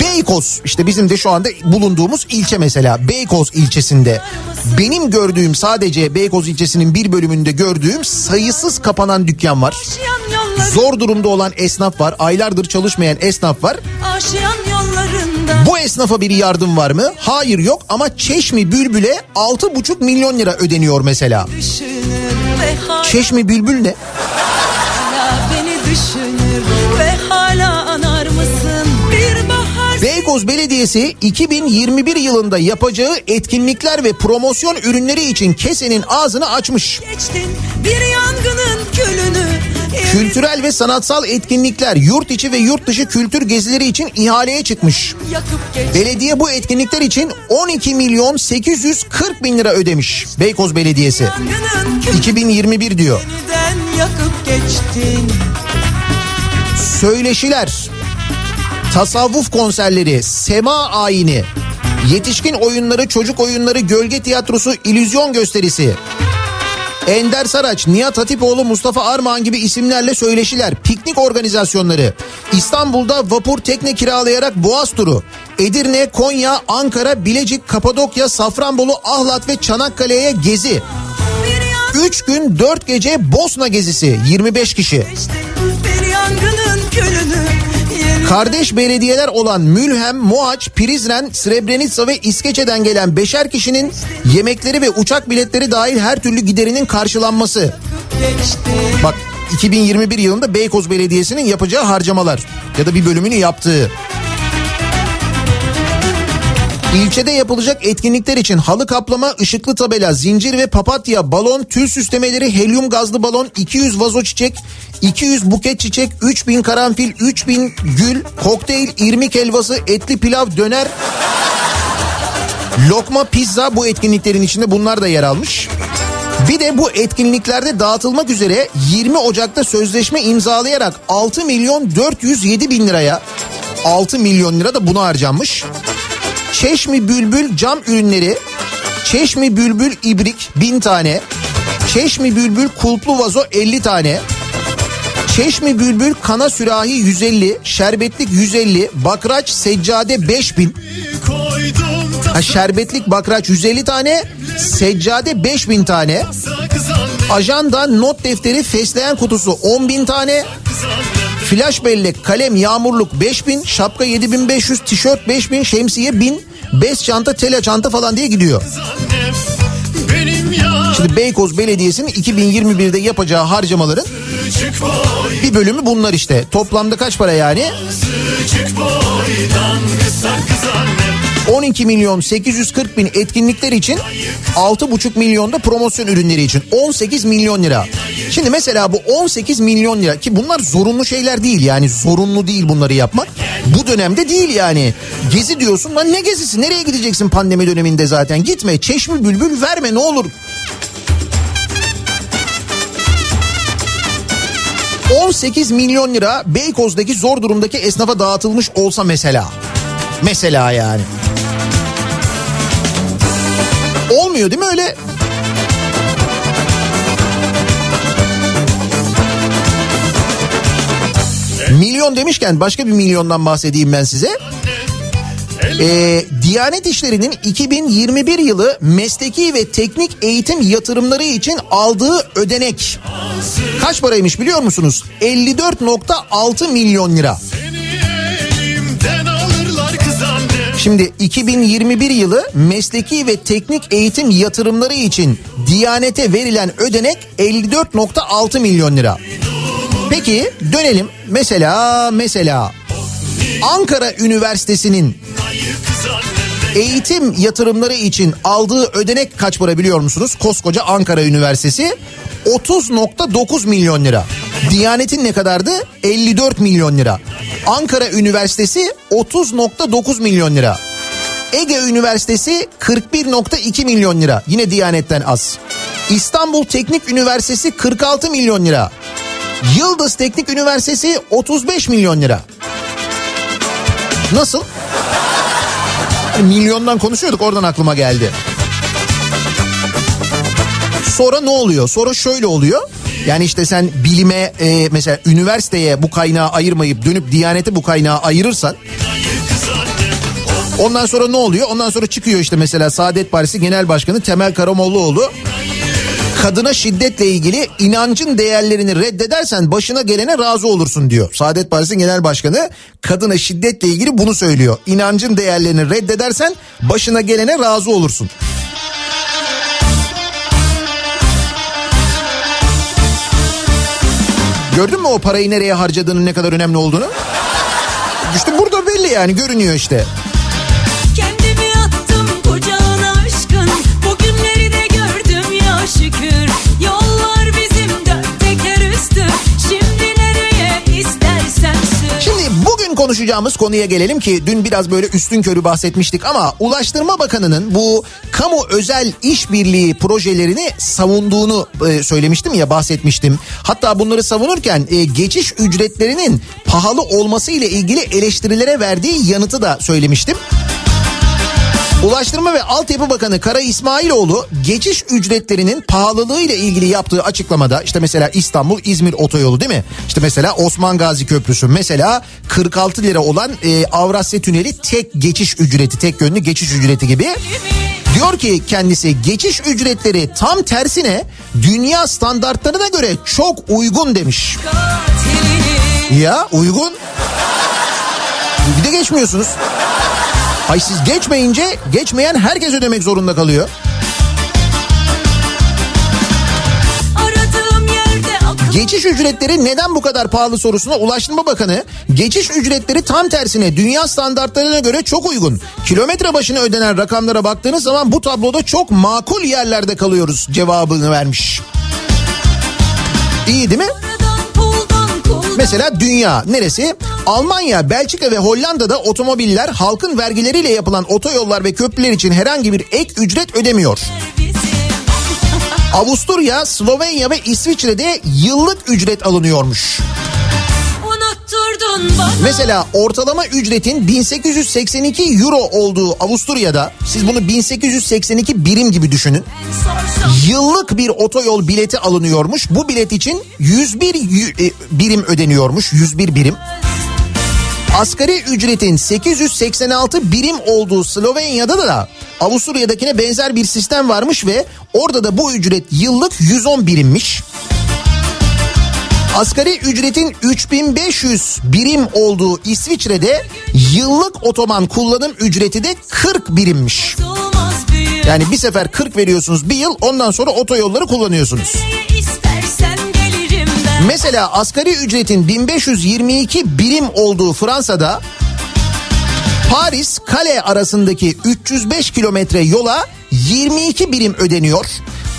A: Beykoz işte bizim de şu anda bulunduğumuz ilçe mesela Beykoz ilçesinde benim gördüğüm sadece Beykoz ilçesinin bir bölümünde gördüğüm sayısız kapanan dükkan var. Zor durumda olan esnaf var. Aylardır çalışmayan esnaf var. Bu esnafa bir yardım var mı? Hayır yok ama Çeşmi Bülbül'e 6,5 milyon lira ödeniyor mesela. Çeşmi Bülbül ne? Beykoz Belediyesi 2021 yılında yapacağı etkinlikler ve promosyon ürünleri için kesenin ağzını açmış.
C: geçtin bir yangının külünü
A: Kültürel ve sanatsal etkinlikler, yurt içi ve yurt dışı kültür gezileri için ihaleye çıkmış. Belediye bu etkinlikler için 12 milyon 840 bin lira ödemiş. Beykoz Belediyesi.
C: yangının külünü
A: 2021 diyor. Söyleşiler, tasavvuf konserleri, sema ayini, yetişkin oyunları, çocuk oyunları, gölge tiyatrosu, illüzyon gösterisi. Ender Saraç, Nihat Hatipoğlu, Mustafa Armağan gibi isimlerle söyleşiler, piknik organizasyonları, İstanbul'da vapur tekne kiralayarak Boğaz turu, Edirne, Konya, Ankara, Bilecik, Kapadokya, Safranbolu, Ahlat ve Çanakkale'ye gezi.
C: bir
A: 3 gün 4 gece Bosna gezisi. 25 kişi.
C: bir yangının külünü
A: Kardeş belediyeler olan Mülhem, Moaç, Prizren, Srebrenica ve İskeçe'den gelen beşer kişinin yemekleri ve uçak biletleri dahil her türlü giderinin karşılanması. Bak 2021 yılında Beykoz Belediyesi'nin yapacağı harcamalar ya da bir bölümünü yaptığı. İlçede yapılacak etkinlikler için halı kaplama, ışıklı tabela, zincir ve papatya, balon, tül süslemeleri, helyum gazlı balon, 200 vazo çiçek, 200 buket çiçek, 3000 karanfil, 3000 gül, kokteyl, irmik helvası, etli pilav, döner, lokma, pizza bu etkinliklerin içinde bunlar da yer almış. Bir de bu etkinliklerde dağıtılmak üzere 20 Ocak'ta sözleşme imzalayarak 6 milyon 407 bin liraya 6 milyon lira da buna harcanmış. Çeşmi Bülbül cam ürünleri, Çeşmi Bülbül ibrik 1000 tane, Çeşmi Bülbül kulplu vazo 50 tane, Çeşmi Bülbül kana sürahi 150, şerbetlik 150, bakraç seccade 5000.
F: Koydum
A: Ha şerbetlik bakraç 150 tane, seccade 5000 tane. Ajanda not defteri fesleğen kutusu 10 bin tane. Flash bellek, kalem, yağmurluk 5000, şapka 7500, tişört 5000, şemsiye 1000, bez çanta, tele çanta falan diye gidiyor. Şimdi Beykoz Belediyesi'nin 2021'de yapacağı harcamaların bir bölümü bunlar işte. Toplamda kaç para yani?
F: küçük boydan kısa kız annem
A: 12 milyon 840 bin etkinlikler için 6,5 milyon da promosyon ürünleri için 18 milyon lira. Şimdi mesela bu 18 milyon lira ki bunlar zorunlu şeyler değil yani zorunlu değil bunları yapmak. Bu dönemde değil yani. Gezi diyorsun lan ne gezisi nereye gideceksin pandemi döneminde zaten gitme çeşmi bülbül verme ne olur. 18 milyon lira Beykoz'daki zor durumdaki esnafa dağıtılmış olsa mesela. Mesela yani. Olmuyor değil mi öyle? Milyon demişken başka bir milyondan bahsedeyim ben size. Ee, Diyanet İşleri'nin 2021 yılı mesleki ve teknik eğitim yatırımları için aldığı ödenek kaç paraymış biliyor musunuz? 54.6 milyon lira. Şimdi 2021 yılı mesleki ve teknik eğitim yatırımları için Diyanete verilen ödenek 54.6 milyon lira. Peki dönelim mesela mesela Ankara Üniversitesi'nin eğitim yatırımları için aldığı ödenek kaç para biliyor musunuz? Koskoca Ankara Üniversitesi 30.9 milyon lira. Diyanet'in ne kadardı? 54 milyon lira. Ankara Üniversitesi 30.9 milyon lira. Ege Üniversitesi 41.2 milyon lira. Yine Diyanet'ten az. İstanbul Teknik Üniversitesi 46 milyon lira. Yıldız Teknik Üniversitesi 35 milyon lira. Nasıl? Milyondan konuşuyorduk oradan aklıma geldi. Sonra ne oluyor? Sonra şöyle oluyor. Yani işte sen bilime e, mesela üniversiteye bu kaynağı ayırmayıp dönüp Diyanete bu kaynağı ayırırsan Ondan sonra ne oluyor? Ondan sonra çıkıyor işte mesela Saadet Partisi Genel Başkanı Temel Karamollaoğlu kadına şiddetle ilgili inancın değerlerini reddedersen başına gelene razı olursun diyor. Saadet Partisi Genel Başkanı kadına şiddetle ilgili bunu söylüyor. İnancın değerlerini reddedersen başına gelene razı olursun. Gördün mü o parayı nereye harcadığının ne kadar önemli olduğunu? İşte burada belli yani görünüyor işte. Konuşacağımız konuya gelelim ki dün biraz böyle üstün körü bahsetmiştik ama Ulaştırma Bakanı'nın bu kamu özel işbirliği projelerini savunduğunu e, söylemiştim ya bahsetmiştim. Hatta bunları savunurken e, geçiş ücretlerinin pahalı olması ile ilgili eleştirilere verdiği yanıtı da söylemiştim. Ulaştırma ve Altyapı Bakanı Kara İsmailoğlu geçiş ücretlerinin pahalılığı ile ilgili yaptığı açıklamada işte mesela İstanbul İzmir otoyolu değil mi? İşte mesela Osman Gazi Köprüsü mesela 46 lira olan e, Avrasya Tüneli tek geçiş ücreti tek yönlü geçiş ücreti gibi. Diyor ki kendisi geçiş ücretleri tam tersine dünya standartlarına göre çok uygun demiş. Ya uygun. Bir de geçmiyorsunuz. Ay siz geçmeyince geçmeyen herkes ödemek zorunda kalıyor. Geçiş ücretleri neden bu kadar pahalı sorusuna Ulaştırma Bakanı geçiş ücretleri tam tersine dünya standartlarına göre çok uygun. Kilometre başına ödenen rakamlara baktığınız zaman bu tabloda çok makul yerlerde kalıyoruz cevabını vermiş. İyi değil mi? Mesela dünya neresi? Almanya, Belçika ve Hollanda'da otomobiller halkın vergileriyle yapılan otoyollar ve köprüler için herhangi bir ek ücret ödemiyor. Avusturya, Slovenya ve İsviçre'de yıllık ücret alınıyormuş. Mesela ortalama ücretin 1882 euro olduğu Avusturya'da siz bunu 1882 birim gibi düşünün. Yıllık bir otoyol bileti alınıyormuş. Bu bilet için 101 yü- e, birim ödeniyormuş. 101 birim. Asgari ücretin 886 birim olduğu Slovenya'da da Avusturya'dakine benzer bir sistem varmış ve orada da bu ücret yıllık 110 birimmiş. Asgari ücretin 3500 birim olduğu İsviçre'de yıllık otoban kullanım ücreti de 40 birimmiş. Yani bir sefer 40 veriyorsunuz bir yıl ondan sonra otoyolları kullanıyorsunuz. Mesela asgari ücretin 1522 birim olduğu Fransa'da Paris Kale arasındaki 305 kilometre yola 22 birim ödeniyor.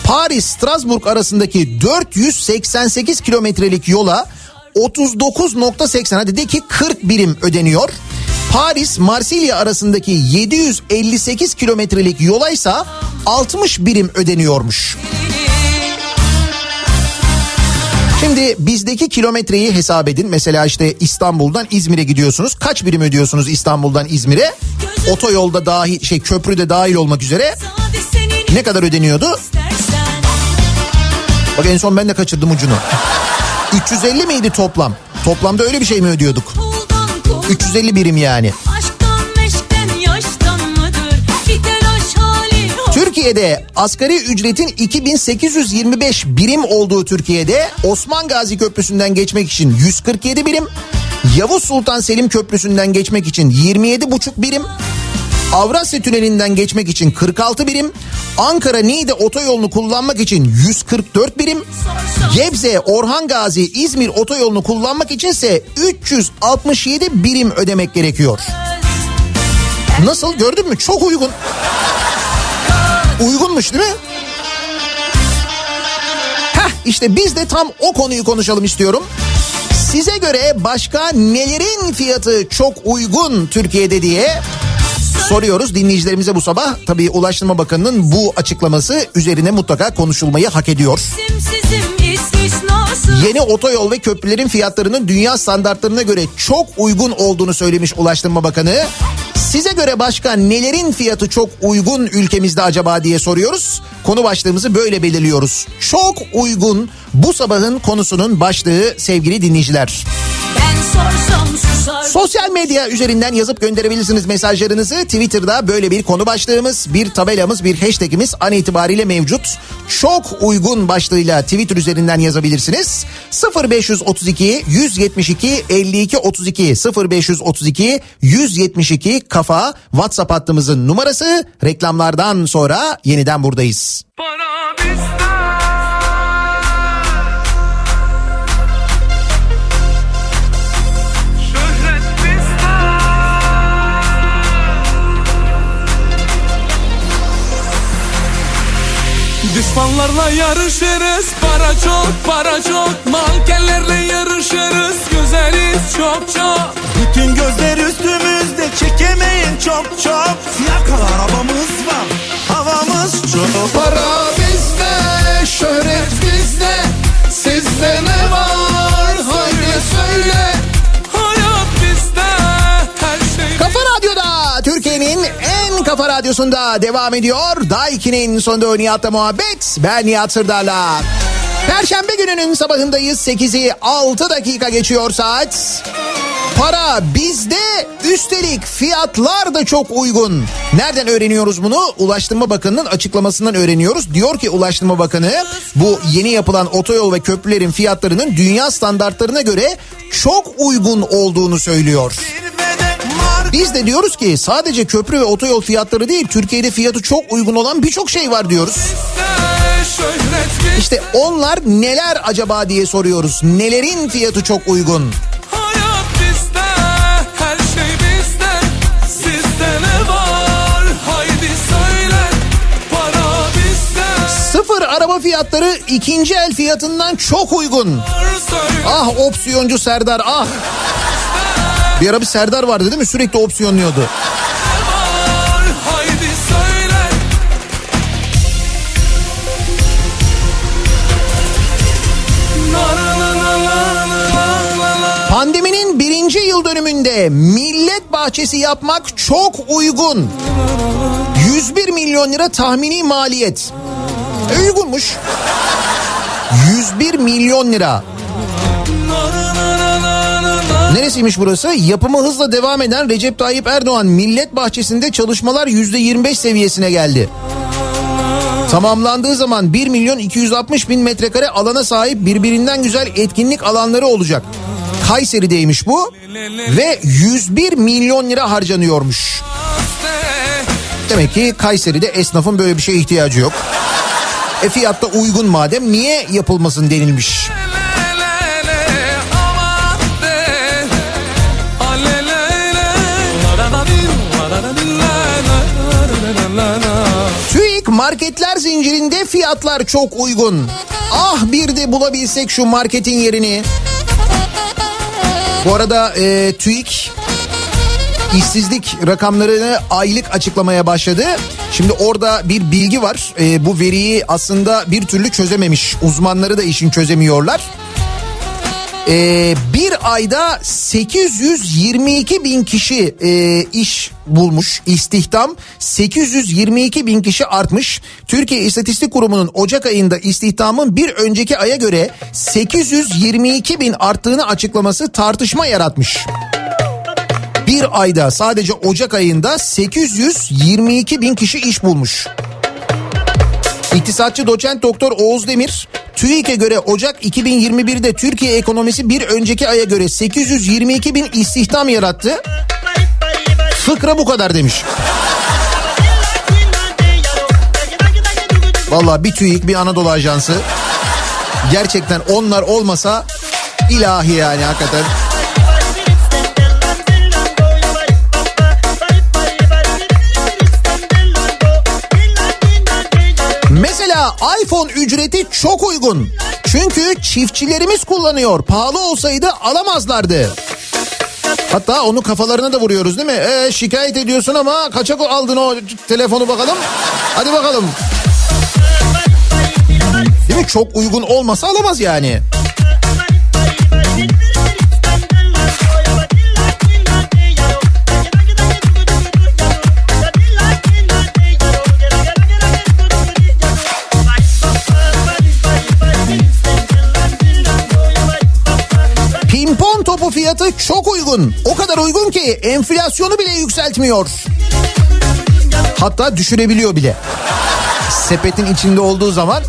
A: Paris Strasbourg arasındaki 488 kilometrelik yola 39.80 hadi de ki 40 birim ödeniyor. Paris Marsilya arasındaki 758 kilometrelik yola ise 60 birim ödeniyormuş. Şimdi bizdeki kilometreyi hesap edin. Mesela işte İstanbul'dan İzmir'e gidiyorsunuz. Kaç birim ödüyorsunuz İstanbul'dan İzmir'e? Otoyolda dahil şey köprüde dahil olmak üzere ne kadar ödeniyordu? Bak en son ben de kaçırdım ucunu. 350 miydi toplam? Toplamda öyle bir şey mi ödüyorduk?
C: Kuldan kul
A: 350 birim yani. Türkiye'de asgari ücretin 2825 birim olduğu Türkiye'de Osman Gazi Köprüsü'nden geçmek için 147 birim, Yavuz Sultan Selim Köprüsü'nden geçmek için 27,5 birim, Avrasya Tüneli'nden geçmek için 46 birim, Ankara Niğde otoyolunu kullanmak için 144 birim, Gebze, Orhan Gazi, İzmir otoyolunu kullanmak içinse 367 birim ödemek gerekiyor. Nasıl gördün mü? Çok uygun. Uygunmuş değil mi? Heh işte biz de tam o konuyu konuşalım istiyorum. Size göre başka nelerin fiyatı çok uygun Türkiye'de diye soruyoruz dinleyicilerimize bu sabah. Tabii Ulaştırma Bakanı'nın bu açıklaması üzerine mutlaka konuşulmayı hak ediyor. Yeni otoyol ve köprülerin fiyatlarının dünya standartlarına göre çok uygun olduğunu söylemiş Ulaştırma Bakanı. Size göre başka nelerin fiyatı çok uygun ülkemizde acaba diye soruyoruz. Konu başlığımızı böyle belirliyoruz. Çok uygun bu sabahın konusunun başlığı sevgili dinleyiciler.
C: Susar
A: Sosyal medya üzerinden yazıp gönderebilirsiniz mesajlarınızı. Twitter'da böyle bir konu başlığımız, bir tabelamız, bir hashtagimiz an itibariyle mevcut. Çok uygun başlığıyla Twitter üzerinden yazabilirsiniz. 0532 172 52 32 0532 172 kafa WhatsApp hattımızın numarası. Reklamlardan sonra yeniden buradayız.
I: Para bizde Düşmanlarla yarışırız. Para çok para çok. Mankenlerle yarışırız. Güzeliz çok çok.
H: Bütün gözler üstümüzde. Çekemeyin çok çok. Fiyakalı arabamız var Havamız çok.
A: Para bizde, şöhret bizde. Kafa radyosunda devam ediyor. Daiki'nin sonunda Nihat'la muhabbet. Ben Nihat Sırdar'la. Perşembe gününün sabahındayız. 8'i 6 dakika geçiyor saat. Para bizde üstelik fiyatlar da çok uygun. Nereden öğreniyoruz bunu? Ulaştırma Bakanı'nın açıklamasından öğreniyoruz. Diyor ki Ulaştırma Bakanı bu yeni yapılan otoyol ve köprülerin fiyatlarının dünya standartlarına göre çok uygun olduğunu söylüyor. Biz de diyoruz ki sadece köprü ve otoyol fiyatları değil Türkiye'de fiyatı çok uygun olan birçok şey var diyoruz. İşte onlar neler acaba diye soruyoruz. Nelerin fiyatı çok uygun?
I: Şey.
A: Sıfır araba fiyatları ikinci el fiyatından çok uygun. Ah opsiyoncu Serdar ah. Bir ara bir Serdar vardı değil mi? Sürekli opsiyonluyordu. Pandeminin birinci yıl dönümünde millet bahçesi yapmak çok uygun. 101 milyon lira tahmini maliyet. E, uygunmuş. 101 milyon lira. Neresiymiş burası? Yapımı hızla devam eden Recep Tayyip Erdoğan Millet Bahçesi'nde çalışmalar %25 seviyesine geldi. Tamamlandığı zaman 1 milyon 260 bin metrekare alana sahip birbirinden güzel etkinlik alanları olacak. Kayseri'deymiş bu ve 101 milyon lira harcanıyormuş. Demek ki Kayseri'de esnafın böyle bir şeye ihtiyacı yok. E fiyatta uygun madem niye yapılmasın denilmiş. Zincirinde fiyatlar çok uygun. Ah bir de bulabilsek şu marketin yerini. Bu arada e, TÜİK işsizlik rakamlarını aylık açıklamaya başladı. Şimdi orada bir bilgi var. E, bu veriyi aslında bir türlü çözememiş. Uzmanları da işin çözemiyorlar. E, bir ayda 822 bin kişi e, iş bulmuş istihdam 822 bin kişi artmış. Türkiye İstatistik Kurumu'nun Ocak ayında istihdamın bir önceki aya göre 822 bin arttığını açıklaması tartışma yaratmış. Bir ayda sadece Ocak ayında 822 bin kişi iş bulmuş. İktisatçı doçent doktor Oğuz Demir TÜİK'e göre Ocak 2021'de Türkiye ekonomisi bir önceki aya göre 822 bin istihdam yarattı. Fıkra bu kadar demiş. Valla bir TÜİK bir Anadolu Ajansı. Gerçekten onlar olmasa ilahi yani hakikaten. İPhone ücreti çok uygun. Çünkü çiftçilerimiz kullanıyor. Pahalı olsaydı alamazlardı. Hatta onu kafalarına da vuruyoruz değil mi? Ee, şikayet ediyorsun ama kaça aldın o telefonu bakalım? Hadi bakalım. Değil mi? Çok uygun olmasa alamaz yani. Fiyatı çok uygun. O kadar uygun ki enflasyonu bile yükseltmiyor. Hatta düşürebiliyor bile. Sepetin içinde olduğu zaman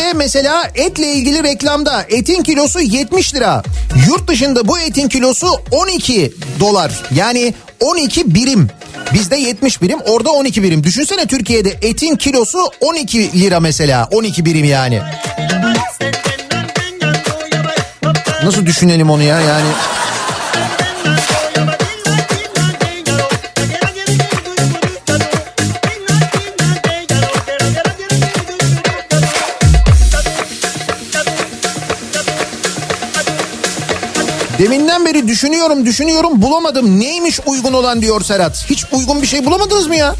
A: Önce mesela etle ilgili reklamda etin kilosu 70 lira. Yurt dışında bu etin kilosu 12 dolar. Yani 12 birim. Bizde 70 birim orada 12 birim. Düşünsene Türkiye'de etin kilosu 12 lira mesela 12 birim yani. Nasıl düşünelim onu ya yani. Deminden beri düşünüyorum düşünüyorum bulamadım. Neymiş uygun olan diyor Serhat. Hiç uygun bir şey bulamadınız mı ya?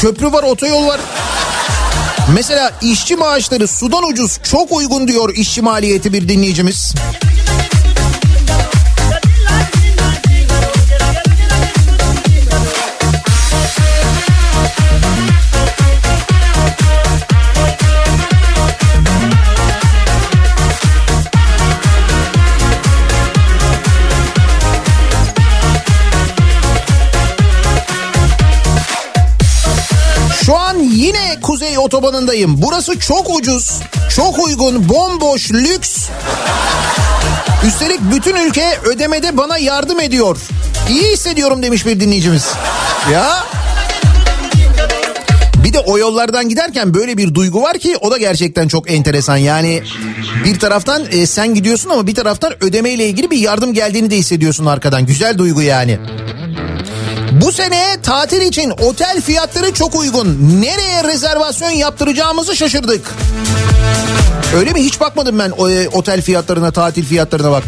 A: Köprü var otoyol var. Mesela işçi maaşları sudan ucuz çok uygun diyor işçi maliyeti bir dinleyicimiz. Otobanındayım. Burası çok ucuz, çok uygun, bomboş, lüks. Üstelik bütün ülke ödemede bana yardım ediyor. İyi hissediyorum demiş bir dinleyicimiz. Ya bir de o yollardan giderken böyle bir duygu var ki o da gerçekten çok enteresan. Yani bir taraftan e, sen gidiyorsun ama bir taraftan ödemeyle ilgili bir yardım geldiğini de hissediyorsun arkadan. Güzel duygu yani. Bu sene tatil için otel fiyatları çok uygun. Nereye rezervasyon yaptıracağımızı şaşırdık. Öyle mi? Hiç bakmadım ben e, otel fiyatlarına, tatil fiyatlarına bak.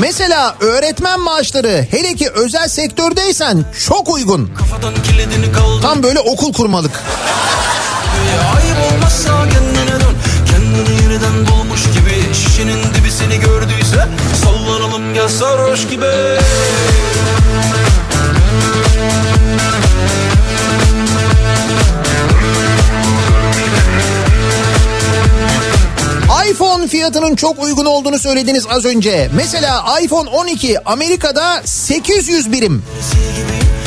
A: Mesela öğretmen maaşları hele ki özel sektördeysen çok uygun. Tam böyle okul kurmalık.
I: Ayıp olmazsa seni gördüyse Sallanalım gel sarhoş gibi
A: iPhone fiyatının çok uygun olduğunu söylediniz az önce. Mesela iPhone 12 Amerika'da 800 birim.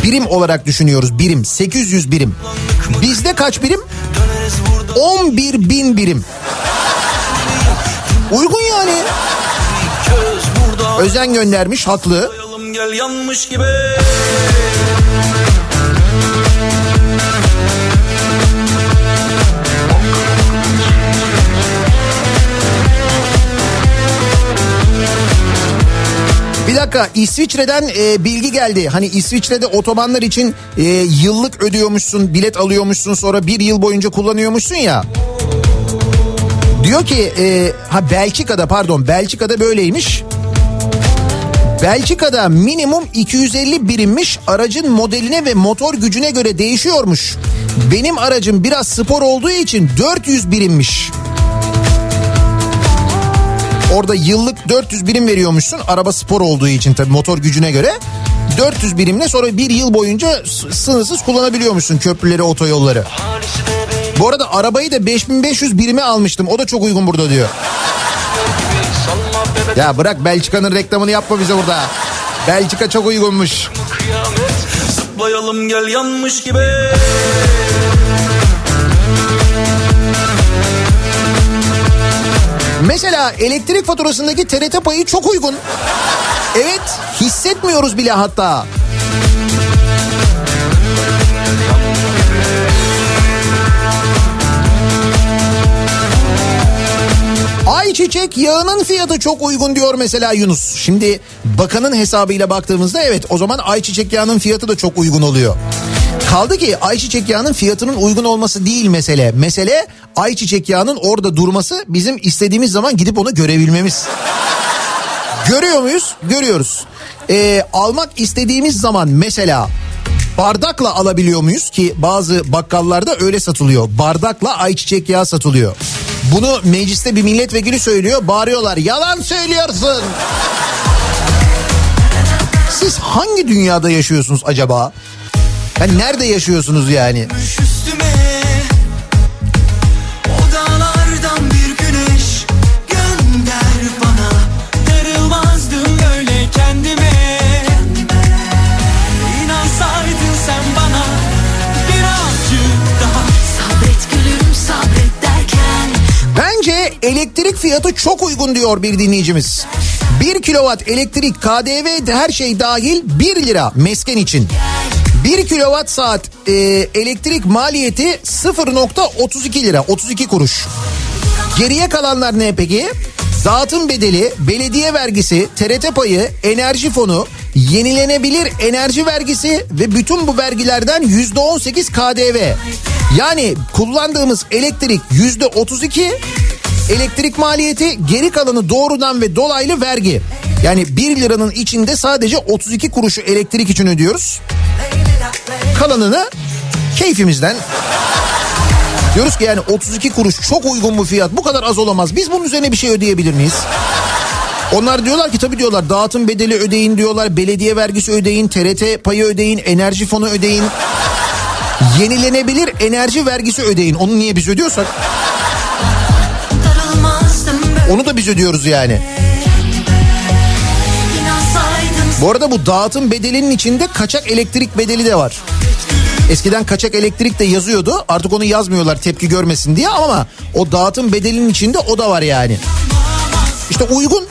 A: Birim olarak düşünüyoruz birim 800 birim. Bizde kaç birim? 11 bin birim. Uygun yani. Özen göndermiş haklı.
I: Gel yanmış gibi
A: Bir dakika İsviçre'den e, bilgi geldi. Hani İsviçre'de otobanlar için e, yıllık ödüyormuşsun, bilet alıyormuşsun sonra bir yıl boyunca kullanıyormuşsun ya. Diyor ki e, ha Belçika'da pardon Belçika'da böyleymiş. Belçika'da minimum 250 birimmiş aracın modeline ve motor gücüne göre değişiyormuş. Benim aracım biraz spor olduğu için 400 birimmiş. Orada yıllık 400 birim veriyormuşsun araba spor olduğu için tabii motor gücüne göre. 400 birimle sonra bir yıl boyunca sınırsız kullanabiliyormuşsun köprüleri otoyolları. Bu arada arabayı da 5500 birime almıştım o da çok uygun burada diyor. Ya bırak Belçika'nın reklamını yapma bize burada. Belçika çok uygunmuş.
I: kıyamet Zıplayalım gel yanmış gibi
A: Mesela elektrik faturasındaki TRT payı çok uygun. Evet hissetmiyoruz bile hatta. Ayçiçek yağının fiyatı çok uygun diyor mesela Yunus. Şimdi bakanın hesabıyla baktığımızda evet o zaman ayçiçek yağının fiyatı da çok uygun oluyor. Kaldı ki ayçiçek yağının fiyatının uygun olması değil mesele. Mesele ayçiçek yağının orada durması bizim istediğimiz zaman gidip onu görebilmemiz. Görüyor muyuz? Görüyoruz. Ee, almak istediğimiz zaman mesela bardakla alabiliyor muyuz ki bazı bakkallarda öyle satılıyor. Bardakla ayçiçek yağı satılıyor. Bunu mecliste bir milletvekili söylüyor. Bağırıyorlar. Yalan söylüyorsun. Siz hangi dünyada yaşıyorsunuz acaba? Yani nerede yaşıyorsunuz yani?
I: Üstüme
A: elektrik fiyatı çok uygun diyor bir dinleyicimiz. 1 kilowatt elektrik KDV her şey dahil 1 lira mesken için. 1 kilowatt saat e, elektrik maliyeti 0.32 lira 32 kuruş. Geriye kalanlar ne peki? Dağıtım bedeli, belediye vergisi, TRT payı, enerji fonu, yenilenebilir enerji vergisi ve bütün bu vergilerden %18 KDV. Yani kullandığımız elektrik %32, elektrik maliyeti geri kalanı doğrudan ve dolaylı vergi. Yani 1 liranın içinde sadece 32 kuruşu elektrik için ödüyoruz. Kalanını keyfimizden Diyoruz ki yani 32 kuruş çok uygun bu fiyat. Bu kadar az olamaz. Biz bunun üzerine bir şey ödeyebilir miyiz? Onlar diyorlar ki tabii diyorlar dağıtım bedeli ödeyin diyorlar. Belediye vergisi ödeyin, TRT payı ödeyin, enerji fonu ödeyin. Yenilenebilir enerji vergisi ödeyin. Onu niye biz ödüyorsak? Onu da biz ödüyoruz yani. Bu arada bu dağıtım bedelinin içinde kaçak elektrik bedeli de var. Eskiden kaçak elektrik de yazıyordu. Artık onu yazmıyorlar tepki görmesin diye ama o dağıtım bedelinin içinde o da var yani. İşte uygun.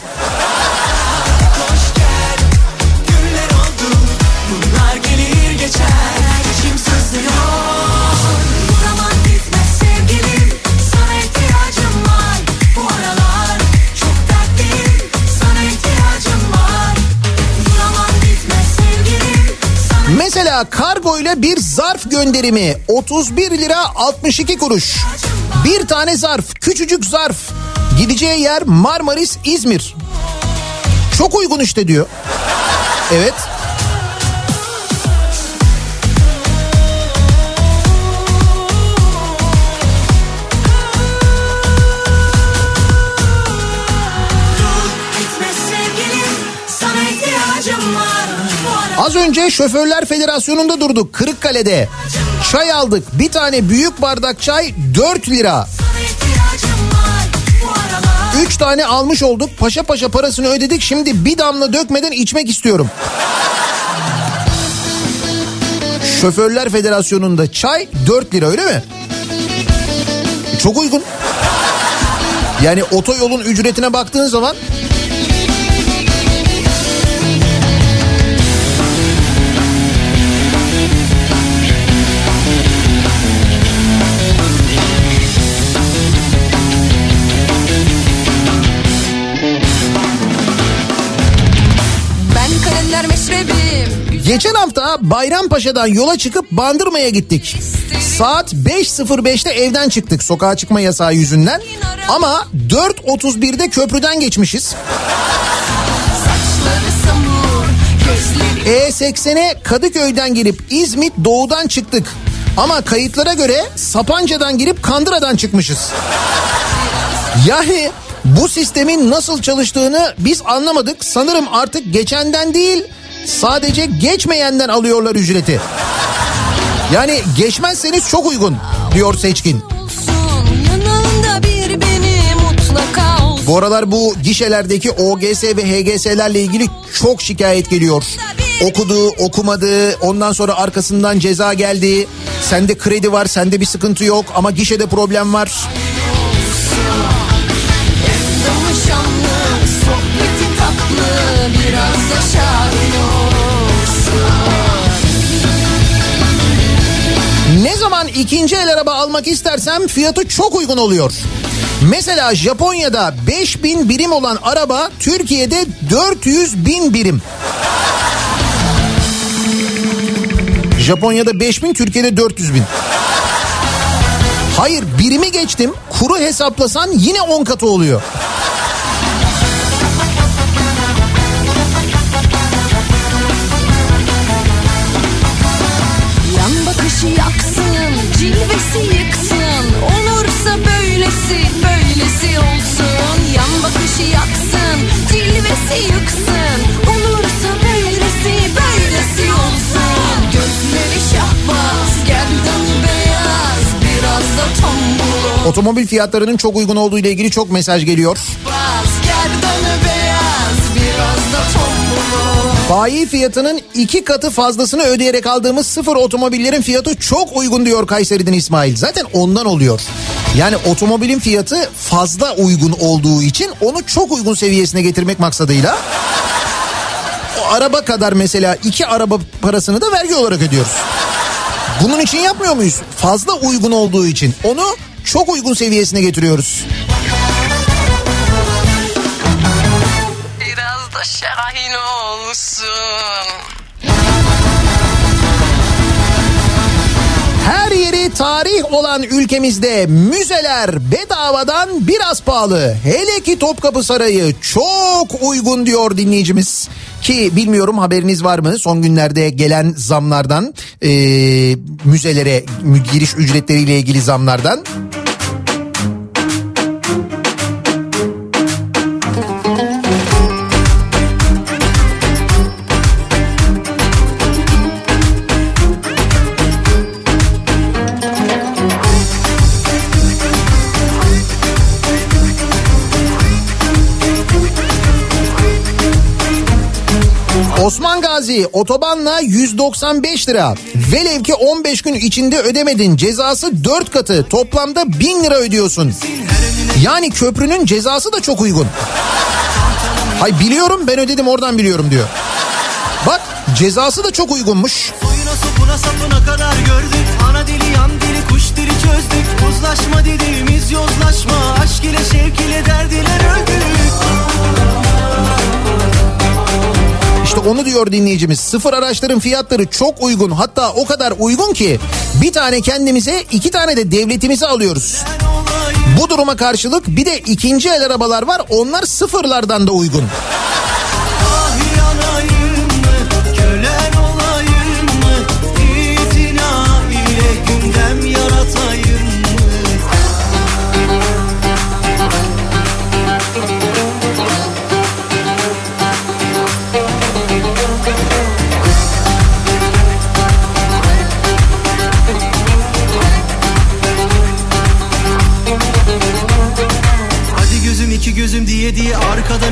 A: Mesela kargo ile bir zarf gönderimi 31 lira 62 kuruş. Bir tane zarf, küçücük zarf. Gideceği yer Marmaris, İzmir. Çok uygun işte diyor. Evet. Az önce Şoförler Federasyonu'nda durduk Kırıkkale'de. Çay aldık. Bir tane büyük bardak çay 4 lira.
C: Sana ihtiyacım var Bu aralar
A: 3 tane almış olduk. Paşa paşa parasını ödedik. Şimdi bir damla dökmeden içmek istiyorum. Şoförler Federasyonu'nda çay 4 lira öyle mi? Çok uygun. Yani otoyolun ücretine baktığın zaman Geçen hafta Bayrampaşa'dan yola çıkıp Bandırma'ya gittik. Saat 5.05'te evden çıktık sokağa çıkma yasağı yüzünden. Ama 4.31'de köprüden geçmişiz.
E: Saçları samur Gözleri
A: E80'e Kadıköy'den girip İzmit doğudan çıktık. Ama kayıtlara göre Sapanca'dan girip Kandıra'dan çıkmışız. Yani bu sistemin nasıl çalıştığını biz anlamadık. Sanırım artık geçenden değil sadece geçmeyenden alıyorlar ücreti. Yani geçmezseniz çok uygun diyor Seçkin. Bu aralar bu gişelerdeki OGS ve HGS'lerle ilgili çok şikayet geliyor. Okudu, okumadı, ondan sonra arkasından ceza geldi. Sende kredi var, sende bir sıkıntı yok ama gişede problem var. İkinci el araba almak istersem fiyatı çok uygun oluyor. Mesela Japonya'da 5000 birim olan araba Türkiye'de 400 bin birim. Japonya'da 5000 Türkiye'de 400 bin. Hayır birimi geçtim kuru hesaplasan yine 10 katı oluyor.
E: Cilvesi yıksın Olursa böylesi Böylesi olsun. Yan bakışı yaksın Cilvesi yıksın. Olursa böylesi Böylesi olsun. Gözleri şahbaz Gerdanı beyaz. Biraz da tombul
A: Otomobil fiyatlarının çok uygun olduğu ile ilgili çok mesaj geliyor.
E: Baz Gerdanı beyaz Biraz da tombul
A: Bayi fiyatının iki katı fazlasını ödeyerek aldığımız sıfır otomobillerin fiyatı çok uygun diyor Kayseri'den İsmail. Zaten ondan oluyor. Yani otomobilin fiyatı fazla uygun olduğu için onu çok uygun seviyesine getirmek maksadıyla o araba kadar mesela iki araba parasını da vergi olarak ödüyoruz. Bunun için yapmıyor muyuz? Fazla uygun olduğu için onu çok uygun seviyesine getiriyoruz.
E: Biraz da şahin
A: olan ülkemizde müzeler bedavadan biraz pahalı. Hele ki Topkapı Sarayı çok uygun diyor dinleyicimiz. Ki bilmiyorum haberiniz var mı son günlerde gelen zamlardan e, müzelere mü- giriş ücretleriyle ilgili zamlardan. Gazi otobanla 195 lira. Velev ki 15 gün içinde ödemedin cezası 4 katı toplamda 1000 lira ödüyorsun. Yani köprünün cezası da çok uygun. Hay biliyorum ben ödedim oradan biliyorum diyor. Bak cezası da çok uygunmuş.
D: Soyuna sopuna sapına kadar gördük Ana dili yan dili kuş dili çözdük Uzlaşma dediğimiz yozlaşma Aşk ile şevk ile derdiler öldük
A: İşte onu diyor dinleyicimiz. Sıfır araçların fiyatları çok uygun. Hatta o kadar uygun ki bir tane kendimize iki tane de devletimize alıyoruz. Bu duruma karşılık bir de ikinci el arabalar var. Onlar sıfırlardan da uygun.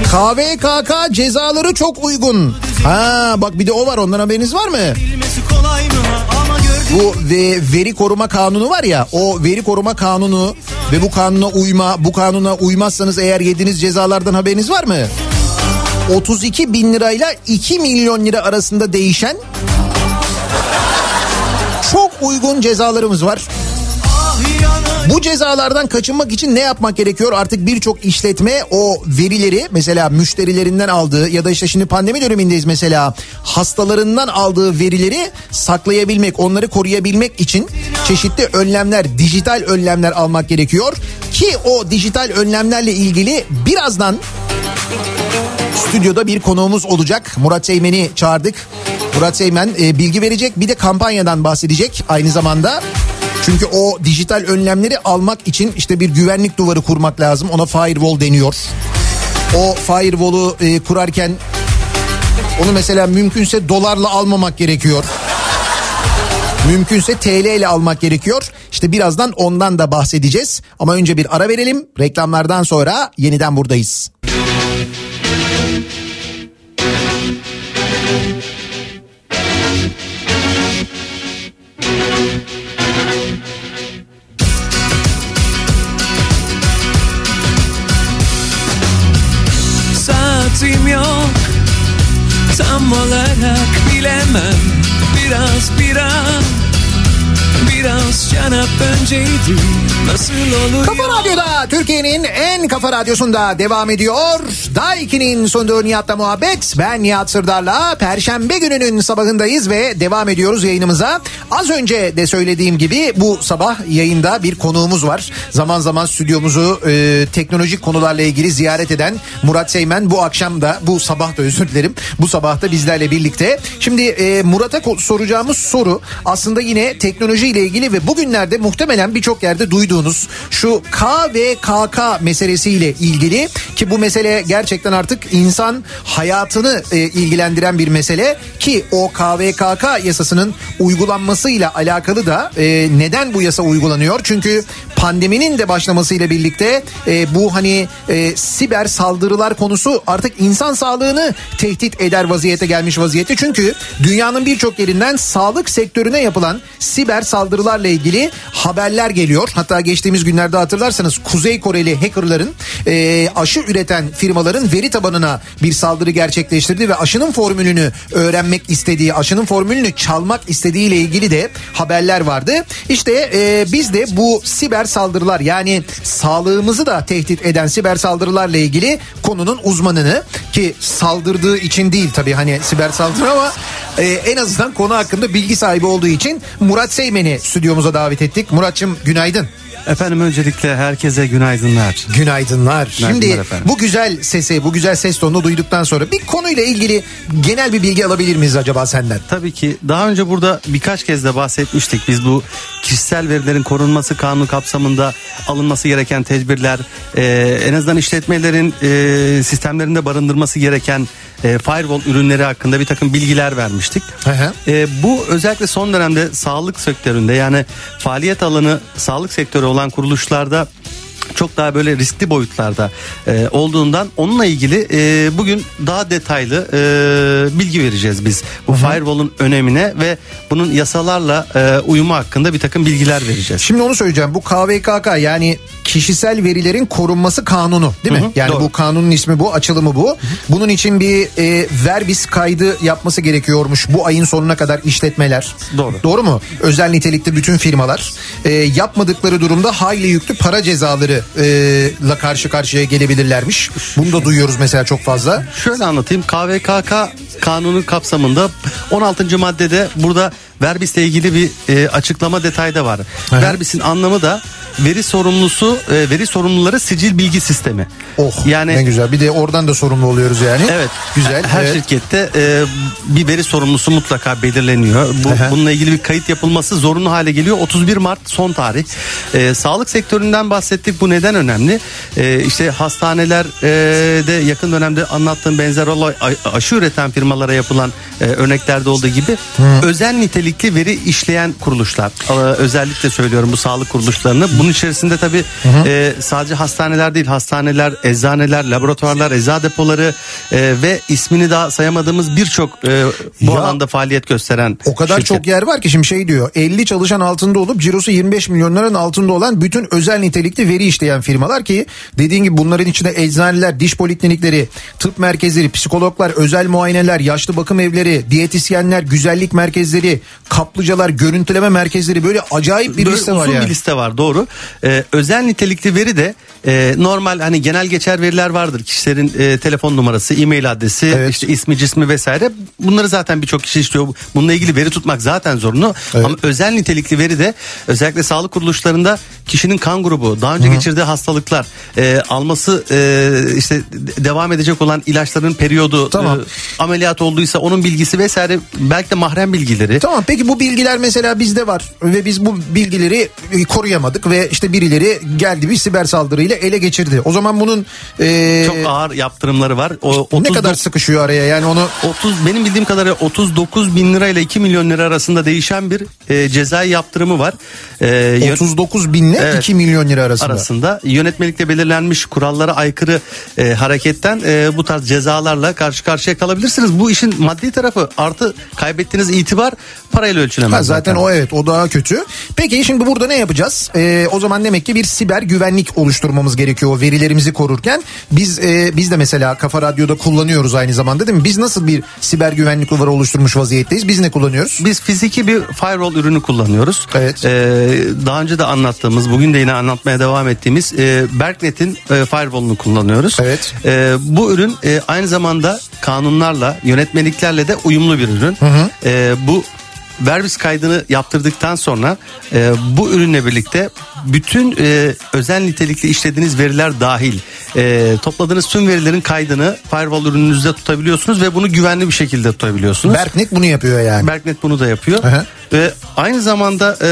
A: KVKK cezaları çok uygun. Ha bak bir de o var ondan haberiniz var mı? Bu ve veri koruma kanunu var ya o veri koruma kanunu ve bu kanuna uyma bu kanuna uymazsanız eğer yediğiniz cezalardan haberiniz var mı? 32 bin lirayla 2 milyon lira arasında değişen çok uygun cezalarımız var. Bu cezalardan kaçınmak için ne yapmak gerekiyor? Artık birçok işletme o verileri mesela müşterilerinden aldığı ya da işte şimdi pandemi dönemindeyiz mesela hastalarından aldığı verileri saklayabilmek, onları koruyabilmek için çeşitli önlemler, dijital önlemler almak gerekiyor. Ki o dijital önlemlerle ilgili birazdan stüdyoda bir konuğumuz olacak. Murat Seymen'i çağırdık. Murat Seymen e, bilgi verecek bir de kampanyadan bahsedecek aynı zamanda. Çünkü o dijital önlemleri almak için işte bir güvenlik duvarı kurmak lazım. Ona firewall deniyor. O firewall'u e, kurarken onu mesela mümkünse dolarla almamak gerekiyor. Mümkünse TL ile almak gerekiyor. İşte birazdan ondan da bahsedeceğiz. Ama önce bir ara verelim. Reklamlardan sonra yeniden buradayız.
G: Saatim yok. Tam olarak bilemem. Biraz bira Biraz şarap önceydi Nasıl oluyor
A: Kafa Radyo'da Türkiye'nin en kafa radyosunda devam ediyor. Daiki'nin sunduğu Nihat'la muhabbet. Ben Nihat Sırdar'la Perşembe gününün sabahındayız ve devam ediyoruz yayınımıza. Az önce de söylediğim gibi bu sabah yayında bir konuğumuz var. Zaman zaman stüdyomuzu e, teknolojik konularla ilgili ziyaret eden Murat Seymen bu akşam da bu sabah da özür dilerim. Bu sabah da bizlerle birlikte. Şimdi e, Murat'a soracağımız soru aslında yine teknoloji ile ilgili ve bugünlerde muhtemelen birçok yerde duyduğunuz şu K ve KK meselesiyle ilgili ki bu mesele gerçekten artık insan hayatını e, ilgilendiren bir mesele ki o KVKK yasasının uygulanmasıyla alakalı da e, neden bu yasa uygulanıyor? Çünkü pandeminin de başlamasıyla birlikte e, bu hani e, siber saldırılar konusu artık insan sağlığını tehdit eder vaziyete gelmiş vaziyette. Çünkü dünyanın birçok yerinden sağlık sektörüne yapılan siber saldırılarla ilgili haberler geliyor. Hatta geçtiğimiz günlerde hatırlarsanız Kuzey Koreli hackerların e, aşı üreten firmaların veri tabanına bir saldırı gerçekleştirdi ve aşının formülünü öğrenmek istediği, aşının formülünü çalmak istediği ile ilgili de haberler vardı. İşte e, biz de bu siber saldırılar yani sağlığımızı da tehdit eden siber saldırılarla ilgili konunun uzmanını ki saldırdığı için değil tabii hani siber saldırı ama e, en azından konu hakkında bilgi sahibi olduğu için Murat Seymen'i stüdyomuza davet ettik. Muratçım günaydın.
J: Efendim öncelikle herkese günaydınlar.
A: Günaydınlar. Şimdi
J: efendim.
A: bu güzel sesi, bu güzel ses tonunu duyduktan sonra bir konuyla ilgili genel bir bilgi alabilir miyiz acaba senden?
J: Tabii ki daha önce burada birkaç kez de bahsetmiştik. Biz bu kişisel verilerin korunması kanunu kapsamında alınması gereken tedbirler, e, en azından işletmelerin e, sistemlerinde barındırması gereken e, firewall ürünleri hakkında bir takım bilgiler vermiştik. E, bu özellikle son dönemde sağlık sektöründe yani faaliyet alanı sağlık sektörü olan kuruluşlarda çok daha böyle riskli boyutlarda e, olduğundan onunla ilgili e, bugün daha detaylı e, bilgi vereceğiz biz. Bu firewall'un önemine ve bunun yasalarla e, uyumu hakkında bir takım bilgiler vereceğiz.
A: Şimdi onu söyleyeceğim. Bu KVKK yani kişisel verilerin korunması kanunu değil mi?
J: Hı hı,
A: yani
J: doğru.
A: bu kanunun ismi bu, açılımı bu. Bunun için bir e, verbis kaydı yapması gerekiyormuş bu ayın sonuna kadar işletmeler.
J: Doğru.
A: Doğru mu? Özel nitelikli bütün firmalar e, yapmadıkları durumda hayli yüklü para cezaları e, la karşı karşıya gelebilirlermiş. Bunu da duyuyoruz mesela çok fazla.
J: Şöyle anlatayım. KVKK kanunu kapsamında 16. maddede burada verbisle ilgili bir e, açıklama detayda var.
A: Hı hı.
J: Verbisin anlamı da veri sorumlusu e, veri sorumluları sicil bilgi sistemi.
A: Oh
J: Yani
A: ne güzel. Bir de oradan da sorumlu oluyoruz yani.
J: Evet.
A: Güzel.
J: Her
A: evet.
J: şirkette e, bir veri sorumlusu mutlaka belirleniyor. Bu,
A: Aha.
J: bununla ilgili bir kayıt yapılması zorunlu hale geliyor. 31 Mart son tarih. E, sağlık sektöründen bahsettik. Bu neden önemli? E, işte hastaneler e, yakın dönemde anlattığım benzer olay aşı üreten firmalara yapılan e, örneklerde olduğu gibi özel nitelikli veri işleyen kuruluşlar. E, özellikle söylüyorum bu sağlık kuruluşlarını. Bunun içerisinde tabii e, sadece hastaneler değil, hastaneler, eczaneler, laboratuvarlar, ecza depoları e, ve ismini daha sayamadığımız birçok e, bu
A: Ya,
J: alanda faaliyet gösteren
A: O kadar
J: şirket.
A: çok yer var ki şimdi şey diyor 50 çalışan altında olup cirosu 25 milyonların altında olan bütün özel nitelikli veri işleyen firmalar ki dediğin gibi bunların içinde eczaneler, diş poliklinikleri, tıp merkezleri, psikologlar, özel muayeneler, yaşlı bakım evleri, diyetisyenler, güzellik merkezleri, kaplıcalar, görüntüleme merkezleri böyle acayip bir
J: Böyle
A: liste var
J: uzun
A: yani.
J: bir liste var doğru. Ee, özel nitelikli veri de e, normal hani genel geçer veriler vardır. Kişilerin e, telefon numarası, e-mail adresi,
A: Evet.
J: işte ismi, cismi vesaire. Bunları zaten birçok kişi istiyor. Bununla ilgili veri tutmak zaten zorunlu.
A: Evet.
J: Ama özel nitelikli veri de özellikle sağlık kuruluşlarında kişinin kan grubu, daha önce geçirdiği hastalıklar, e, alması e, işte de- devam edecek olan ilaçların periyodu,
A: Tamam.
J: e, ameliyat olduysa onun bilgisi vesaire belki de mahrem bilgileri.
A: Tamam peki bu bilgiler mesela bizde var ve biz bu bilgileri e, koruyamadık ve işte birileri geldi bir siber saldırıyla ele geçirdi. O zaman bunun e,
J: Çok ağır yaptırımları var. O,
A: ne
J: 39
A: kadar sıkışıyor araya yani onu
J: 30 benim bildiğim kadarıyla 39 bin lira ile 2 milyon lira arasında değişen bir e, cezai yaptırımı var. E, yön-
A: 39 binle
J: Evet.
A: 2 milyon lira arasında.
J: arasında yönetmelikte belirlenmiş kurallara aykırı e, hareketten e, bu tarz cezalarla karşı karşıya kalabilirsiniz. Bu işin maddi tarafı artı kaybettiğiniz itibar parayla ölçülemez.
A: Ha, zaten o evet o daha kötü. Peki şimdi burada ne yapacağız? Ee, o zaman demek ki bir siber güvenlik oluşturmamız gerekiyor verilerimizi korurken. Biz e, biz de mesela Kafa Radyo'da kullanıyoruz aynı zamanda değil mi? Biz nasıl bir siber güvenlik duvarı oluşturmuş vaziyetteyiz? Biz ne kullanıyoruz?
J: Biz fiziki bir firewall ürünü kullanıyoruz.
A: Evet.
J: Ee, daha önce de anlattığımız, bugün de yine anlatmaya devam ettiğimiz e, Berknet'in e, firewall'unu kullanıyoruz.
A: Evet.
J: Ee, bu ürün e, aynı zamanda kanunlarla, yönetmeliklerle de uyumlu bir ürün. Ee, bu Verbis kaydını yaptırdıktan sonra e, bu ürünle birlikte bütün e, özel nitelikli işlediğiniz veriler dahil e, topladığınız tüm verilerin kaydını firewall ürününüzde tutabiliyorsunuz ve bunu güvenli bir şekilde tutabiliyorsunuz.
A: Berknet bunu yapıyor yani.
J: Berknet bunu da yapıyor.
A: Aha.
J: Ve aynı zamanda e,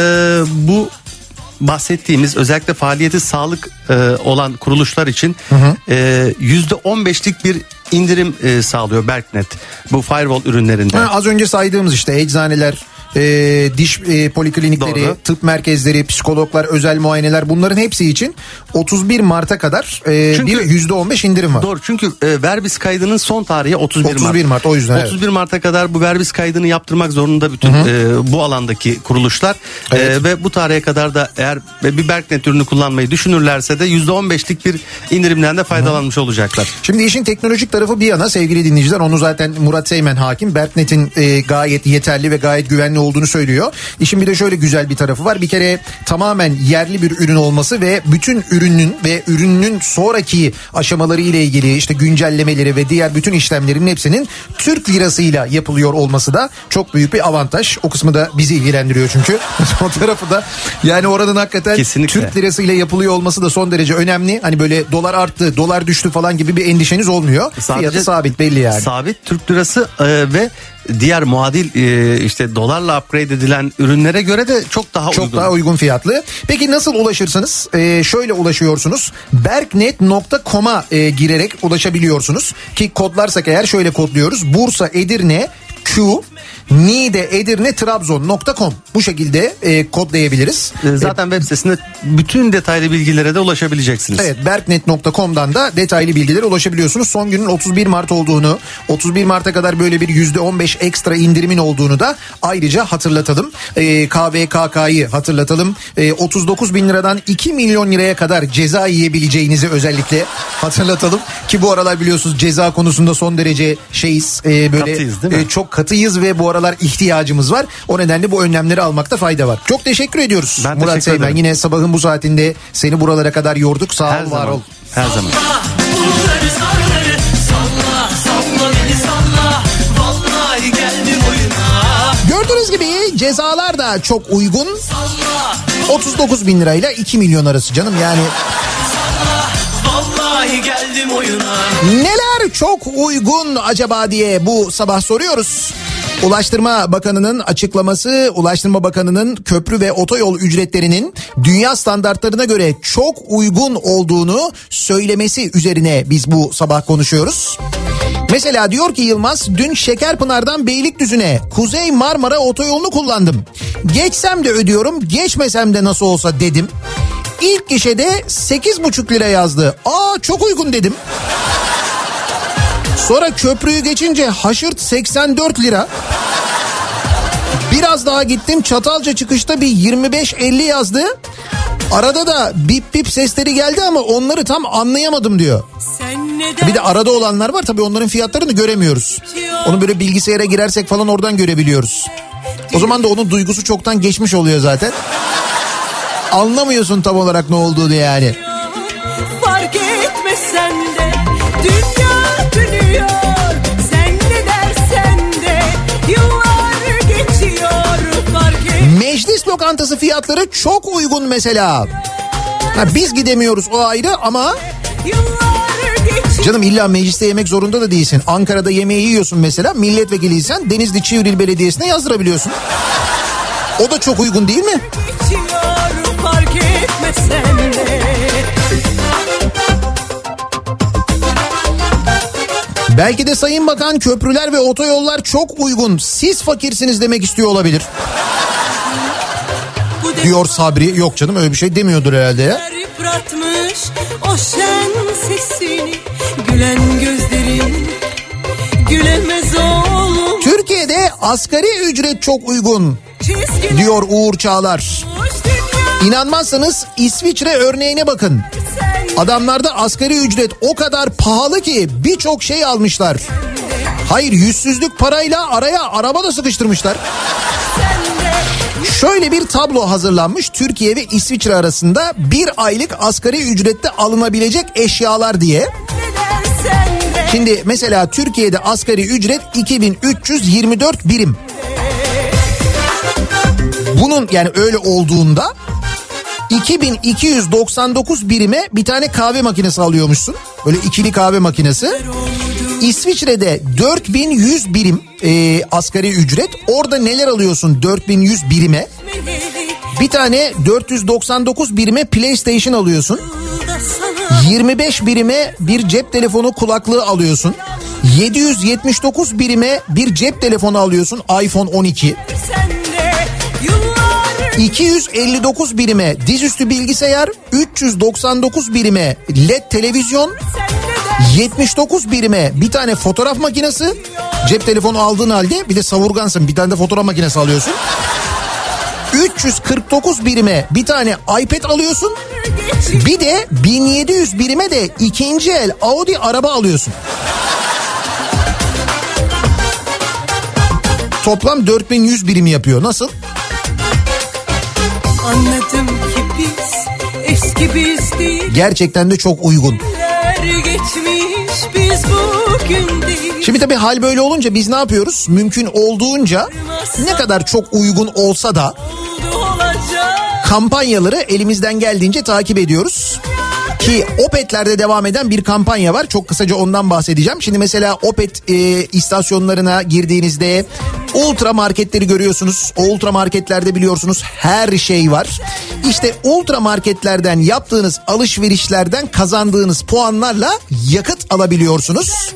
J: bu bahsettiğimiz özellikle faaliyeti sağlık e, olan kuruluşlar için e, yüzde 15'lik bir indirim e, sağlıyor Berknet bu firewall ürünlerinde.
A: Ha, az önce saydığımız işte eczaneler, e, diş e, poliklinikleri,
J: Doğru.
A: tıp merkezleri, psikologlar, özel muayeneler bunların hepsi için 31 Mart'a kadar e,
J: Çünkü-
A: bir %15 indirim var.
J: Doğru çünkü e, Verbis kaydının son tarihi 31 Mart.
A: 31 Mart, o yüzden, evet.
J: 31 Mart'a kadar bu Verbis kaydını yaptırmak zorunda bütün e, bu alandaki kuruluşlar. E,
A: Evet.
J: ve bu tarihe kadar da eğer bir Berknet ürünü kullanmayı düşünürlerse de %15'lik bir indirimden de faydalanmış olacaklar.
A: Şimdi işin teknolojik tarafı bir yana sevgili dinleyiciler onu zaten Murat Seymen hakim Berknet'in e, gayet yeterli ve gayet güvenli olduğunu söylüyor. İşin bir de şöyle güzel bir tarafı var. Bir kere tamamen yerli bir ürün olması ve bütün ürünün ve ürünün sonraki aşamaları ile ilgili işte güncellemeleri ve diğer bütün işlemlerin hepsinin Türk lirasıyla yapılıyor olması da çok büyük bir avantaj. O kısmı da bizi ilgilendiriyor çünkü. o tarafı da yani oranın hakikaten
J: Kesinlikle.
A: Türk lirasıyla yapılıyor olması da son derece önemli. Hani böyle dolar arttı, dolar düştü falan gibi bir endişeniz olmuyor. Fiyatı sabit belli yani.
J: Sabit Türk lirası e, ve diğer muadil e, işte dolarla upgrade edilen ürünlere göre de çok daha
A: Çok
J: uygun.
A: daha uygun fiyatlı. Peki nasıl ulaşırsınız? Ee, şöyle ulaşıyorsunuz. Berknet.com'a e, girerek ulaşabiliyorsunuz. Ki kodlarsak eğer şöyle kodluyoruz. Bursa, Edirne, Q Niğde, Edirne, Trabzon.com bu şekilde e, kodlayabiliriz.
J: E, Zaten web sitesinde bütün detaylı bilgilere de ulaşabileceksiniz.
A: Evet berknet.com'dan da detaylı bilgilere ulaşabiliyorsunuz. Son günün 31 Mart olduğunu 31 Mart'a kadar böyle bir %15 ekstra indirimin olduğunu da ayrıca hatırlatalım. Ee, KVKK'yı hatırlatalım. Ee, 39 bin liradan 2 milyon liraya kadar ceza yiyebileceğinizi özellikle hatırlatalım. Ki bu aralar biliyorsunuz ceza konusunda son derece şeyiz. e, böyle
J: Katıyız, değil mi?
A: e, çok katıyız ve bu aralar ihtiyacımız var. O nedenle bu önlemleri almakta fayda var. Çok teşekkür ediyoruz
J: Ben
A: Murat
J: teşekkür
A: Seymen.
J: ederim.
A: Yine sabahın bu saatinde seni buralara kadar yorduk. Sağ
J: Her
A: ol, var
J: zaman.
A: ol.
J: Her zaman.
C: Bunları sarları salla salla beni salla Vallahi geldim oyuna
A: Gördüğünüz gibi cezalar da çok uygun.
C: Salla
A: 39 bin lirayla 2 milyon arası canım yani. Neler çok uygun acaba diye bu sabah soruyoruz. Ulaştırma Bakanı'nın açıklaması, Ulaştırma Bakanı'nın köprü ve otoyol ücretlerinin dünya standartlarına göre çok uygun olduğunu söylemesi üzerine biz bu sabah konuşuyoruz. Mesela diyor ki Yılmaz dün Şekerpınar'dan Beylikdüzü'ne Kuzey Marmara otoyolunu kullandım. Geçsem de ödüyorum geçmesem de nasıl olsa dedim. İlk gişede 8,5 lira yazdı. Aa çok uygun dedim. Sonra köprüyü geçince haşırt 84 lira. Biraz daha gittim Çatalca çıkışta bir 25-50 yazdı. Arada da bip bip sesleri geldi ama onları tam anlayamadım diyor.
E: Sen neden
A: Bir de arada olanlar var tabii onların fiyatlarını göremiyoruz. Onu böyle bilgisayara girersek falan oradan görebiliyoruz. O zaman da onun duygusu çoktan geçmiş oluyor zaten. Anlamıyorsun tam olarak ne olduğunu yani.
E: fark etmesen de Dünya
A: lokantası fiyatları çok uygun mesela. Ha, biz gidemiyoruz o ayrı ama canım illa mecliste yemek zorunda da değilsin. Ankara'da yemeği yiyorsun mesela milletvekiliysen Denizli Çivril Belediyesi'ne yazdırabiliyorsun. O da çok uygun değil mi? Belki de Sayın Bakan köprüler ve otoyollar çok uygun. Siz fakirsiniz demek istiyor olabilir. Diyor Sabri. Yok canım öyle bir şey demiyordur herhalde ya.
E: yıpratmış O şen sesini Gülen gözlerin Gülemez oğlum
A: Türkiye'de asgari ücret çok uygun diyor Uğur Çağlar. İnanmazsanız İsviçre örneğine bakın. Adamlarda asgari ücret o kadar pahalı ki birçok şey almışlar. Hayır yüzsüzlük parayla araya araba da sıkıştırmışlar. Şöyle bir tablo hazırlanmış Türkiye ve İsviçre arasında bir aylık asgari ücrette alınabilecek eşyalar diye. Şimdi mesela Türkiye'de asgari ücret 2324 birim. Bunun yani öyle olduğunda 2299 birime bir tane kahve makinesi alıyormuşsun. Böyle ikili kahve makinesi. İsviçre'de 4100 birim e, asgari ücret. Orada neler alıyorsun 4100 birime? Bir tane 499 birime PlayStation alıyorsun.
E: da sana
A: 25 birime bir cep telefonu kulaklığı alıyorsun. 779 birime bir cep telefonu alıyorsun iPhone 12.
E: sen de Yıllar
A: 259 birime dizüstü bilgisayar, 399 birime LED televizyon, 79 birime bir tane fotoğraf makinesi. Cep telefonu aldığın halde bir de savurgansın bir tane de fotoğraf makinesi alıyorsun. 349 birime bir tane iPad alıyorsun. Bir de 1700 birime de ikinci el Audi araba alıyorsun. Toplam 4100 birimi yapıyor. Nasıl?
E: Anladım ki biz eski biz değil
A: Gerçekten de çok uygun.
E: geçmiş
A: Şimdi tabii hal böyle olunca biz ne yapıyoruz? Mümkün olduğunca ne kadar çok uygun olsa da kampanyaları elimizden geldiğince takip ediyoruz. Ki Opet'lerde devam eden bir kampanya var. Çok kısaca ondan bahsedeceğim. Şimdi mesela Opet e, istasyonlarına girdiğinizde ultra marketleri görüyorsunuz. O ultra marketlerde biliyorsunuz her şey var. İşte ultra marketlerden yaptığınız alışverişlerden kazandığınız puanlarla yakıt alabiliyorsunuz.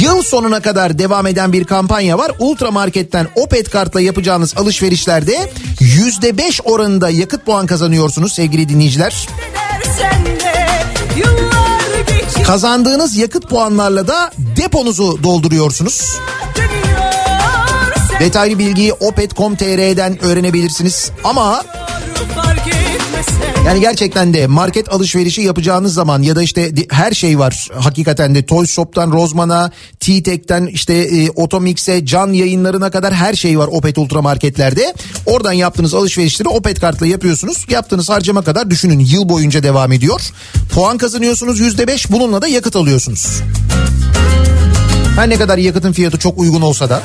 A: Yıl sonuna kadar devam eden bir kampanya var. Ultra Market'ten Opet kartla yapacağınız alışverişlerde %5 oranında yakıt puan kazanıyorsunuz sevgili dinleyiciler.
E: Sen
A: Kazandığınız yakıt puanlarla da deponuzu dolduruyorsunuz. Detaylı bilgiyi opet.com.tr'den öğrenebilirsiniz. Ama yani gerçekten de market alışverişi yapacağınız zaman ya da işte her şey var hakikaten de Toy Shop'tan Rozman'a, T-Tek'ten işte e, Otomix'e, can yayınlarına kadar her şey var Opet Ultra marketlerde. Oradan yaptığınız alışverişleri Opet kartla yapıyorsunuz. Yaptığınız harcama kadar düşünün yıl boyunca devam ediyor. Puan kazanıyorsunuz %5 bununla da yakıt alıyorsunuz. Her ne kadar yakıtın fiyatı çok uygun olsa da.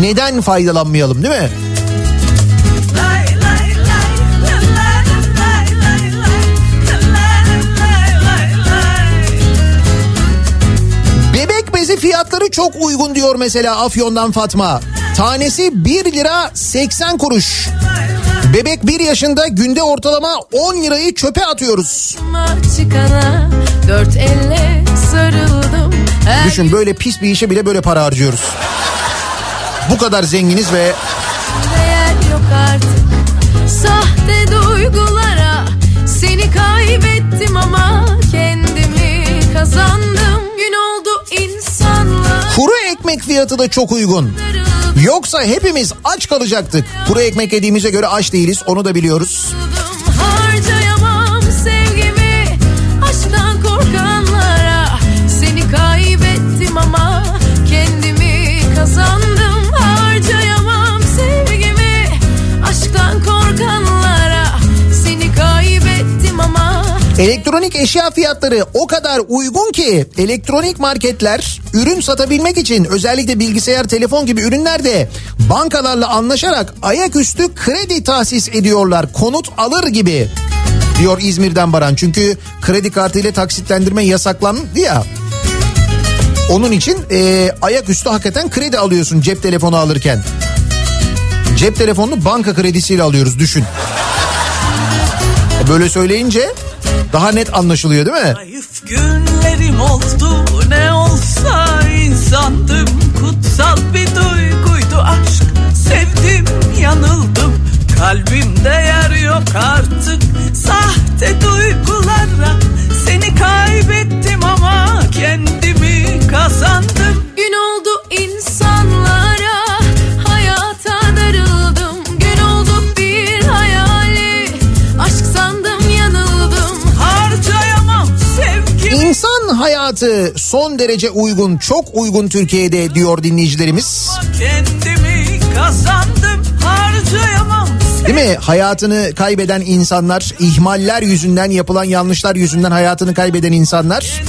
A: Neden faydalanmayalım değil mi? Fiyatları çok uygun diyor mesela Afyon'dan Fatma. Tanesi 1 lira 80 kuruş. Bebek 1 yaşında günde ortalama 10 lirayı çöpe atıyoruz.
E: çıkana dört elle sarıldım.
A: Düşün böyle pis bir işe bile böyle para harcıyoruz. Bu kadar zenginiz ve
E: değer yok artık. Sahte duygulara seni kaybettim ama kendimi kazandım.
A: Kuru ekmek fiyatı da çok uygun. Yoksa hepimiz aç kalacaktık. Kuru ekmek yediğimize göre aç değiliz onu da biliyoruz. Elektronik eşya fiyatları o kadar uygun ki elektronik marketler ürün satabilmek için özellikle bilgisayar, telefon gibi ürünlerde bankalarla anlaşarak ayaküstü kredi tahsis ediyorlar. Konut alır gibi diyor İzmir'den Baran. Çünkü kredi kartıyla taksitlendirme yasaklandı ya. Onun için e, ayaküstü hakikaten kredi alıyorsun cep telefonu alırken. Cep telefonunu banka kredisiyle alıyoruz düşün. Böyle söyleyince daha net anlaşılıyor değil mi?
K: Zayıf günlerim oldu. Ne olsa insandım. Kutsal bir duyguydu aşk. Sevdim yanıldım. Kalbimde yer yok artık. Sahte duygulara Seni kaybettim ama kendimi kazandım.
E: Gün oldu insanlara
A: hayatı son derece uygun, çok uygun Türkiye'de diyor dinleyicilerimiz.
K: kendimi kazandım Harcayamam
A: Değil mi? Hayatını kaybeden insanlar, ihmaller yüzünden, yapılan yanlışlar yüzünden hayatını kaybeden insanlar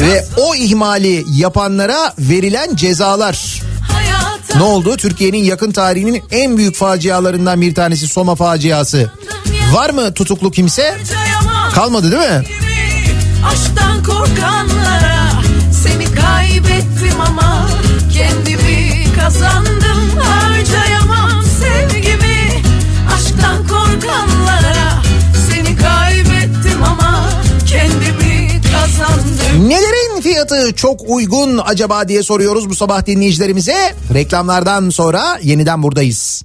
A: ve o ihmali yapanlara verilen cezalar.
E: hayata
A: Ne oldu? Türkiye'nin yakın tarihinin en büyük facialarından bir tanesi Soma faciası. Var mı tutuklu kimse? Kalmadı değil mi?
E: Aşktan korkanlara seni kaybettim ama kendimi kazandım harcayamam sevgimi aşktan korkanlara seni kaybettim ama kendimi kazandım
A: Nelerin fiyatı çok uygun acaba diye soruyoruz bu sabah dinleyicilerimize. Reklamlardan sonra yeniden buradayız.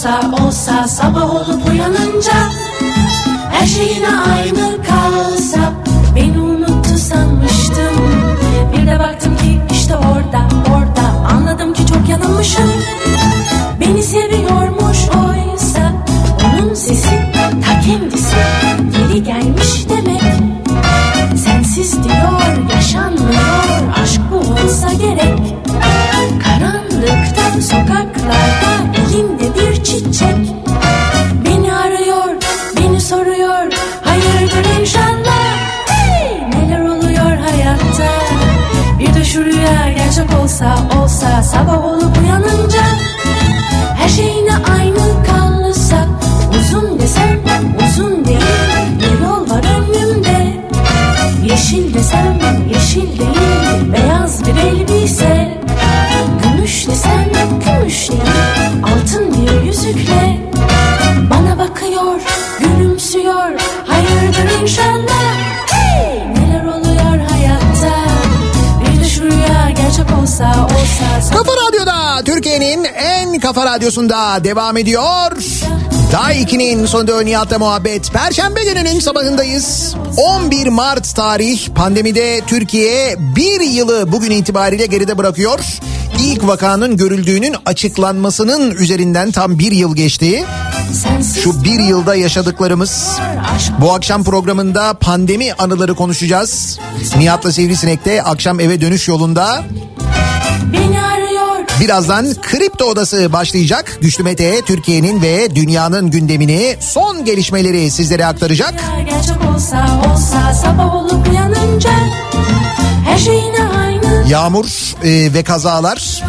L: Olsa olsa Sabah olup uyanınca Her şey yine aynı kalsa Beni unuttu sanmıştım. Bir de baktım ki işte orada orada Anladım ki çok yanılmışım. Beni seviyormuş oysa Onun sesi ta kendisi. Geri gelmiş demek Sensiz diyor bir çiçek Beni arıyor, beni soruyor. Hayırdır inşallah. Hey! Neler oluyor hayatta? Bir şu rüya gerçek olsa olsa Sabah olup uyanınca Her şey yine aynı kalsa Uzun desem uzun değil. Bir yol var önümde. Yeşil desem yeşil değil gözlükle Bana bakıyor gülümsüyor Hayırdır inşallah
A: Kafa Radyo'da Türkiye'nin en kafa radyosunda devam ediyor. Daha 2'nin sonunda Nihat'la muhabbet. Perşembe gününün sabahındayız. 11 Mart tarih pandemide Türkiye bir yılı bugün itibariyle geride bırakıyor. İlk vakanın görüldüğünün açıklanmasının üzerinden tam bir yıl geçti. Şu bir yılda yaşadıklarımız bu akşam programında pandemi anıları konuşacağız. Nihat'la Sivrisinek'te akşam eve dönüş yolunda Birazdan Kripto Odası başlayacak. Güçlü Mete Türkiye'nin ve dünyanın gündemini son gelişmeleri sizlere aktaracak.
L: gerçek olsa olsa Sabah olup uyanınca Her şey yine aynı
A: Yağmur e, ve kazalar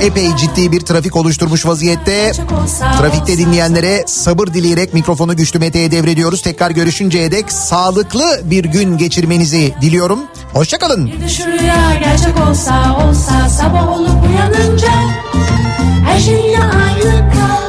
A: epey ciddi bir trafik oluşturmuş vaziyette. Trafikte dinleyenlere sabır dileyerek mikrofonu Güçlü Mete'ye devrediyoruz. Tekrar görüşünceye dek sağlıklı bir gün geçirmenizi diliyorum. Hoşçakalın.
L: Gerçek olsa olsa Sabah olup uyanınca Her şey aynı kalsa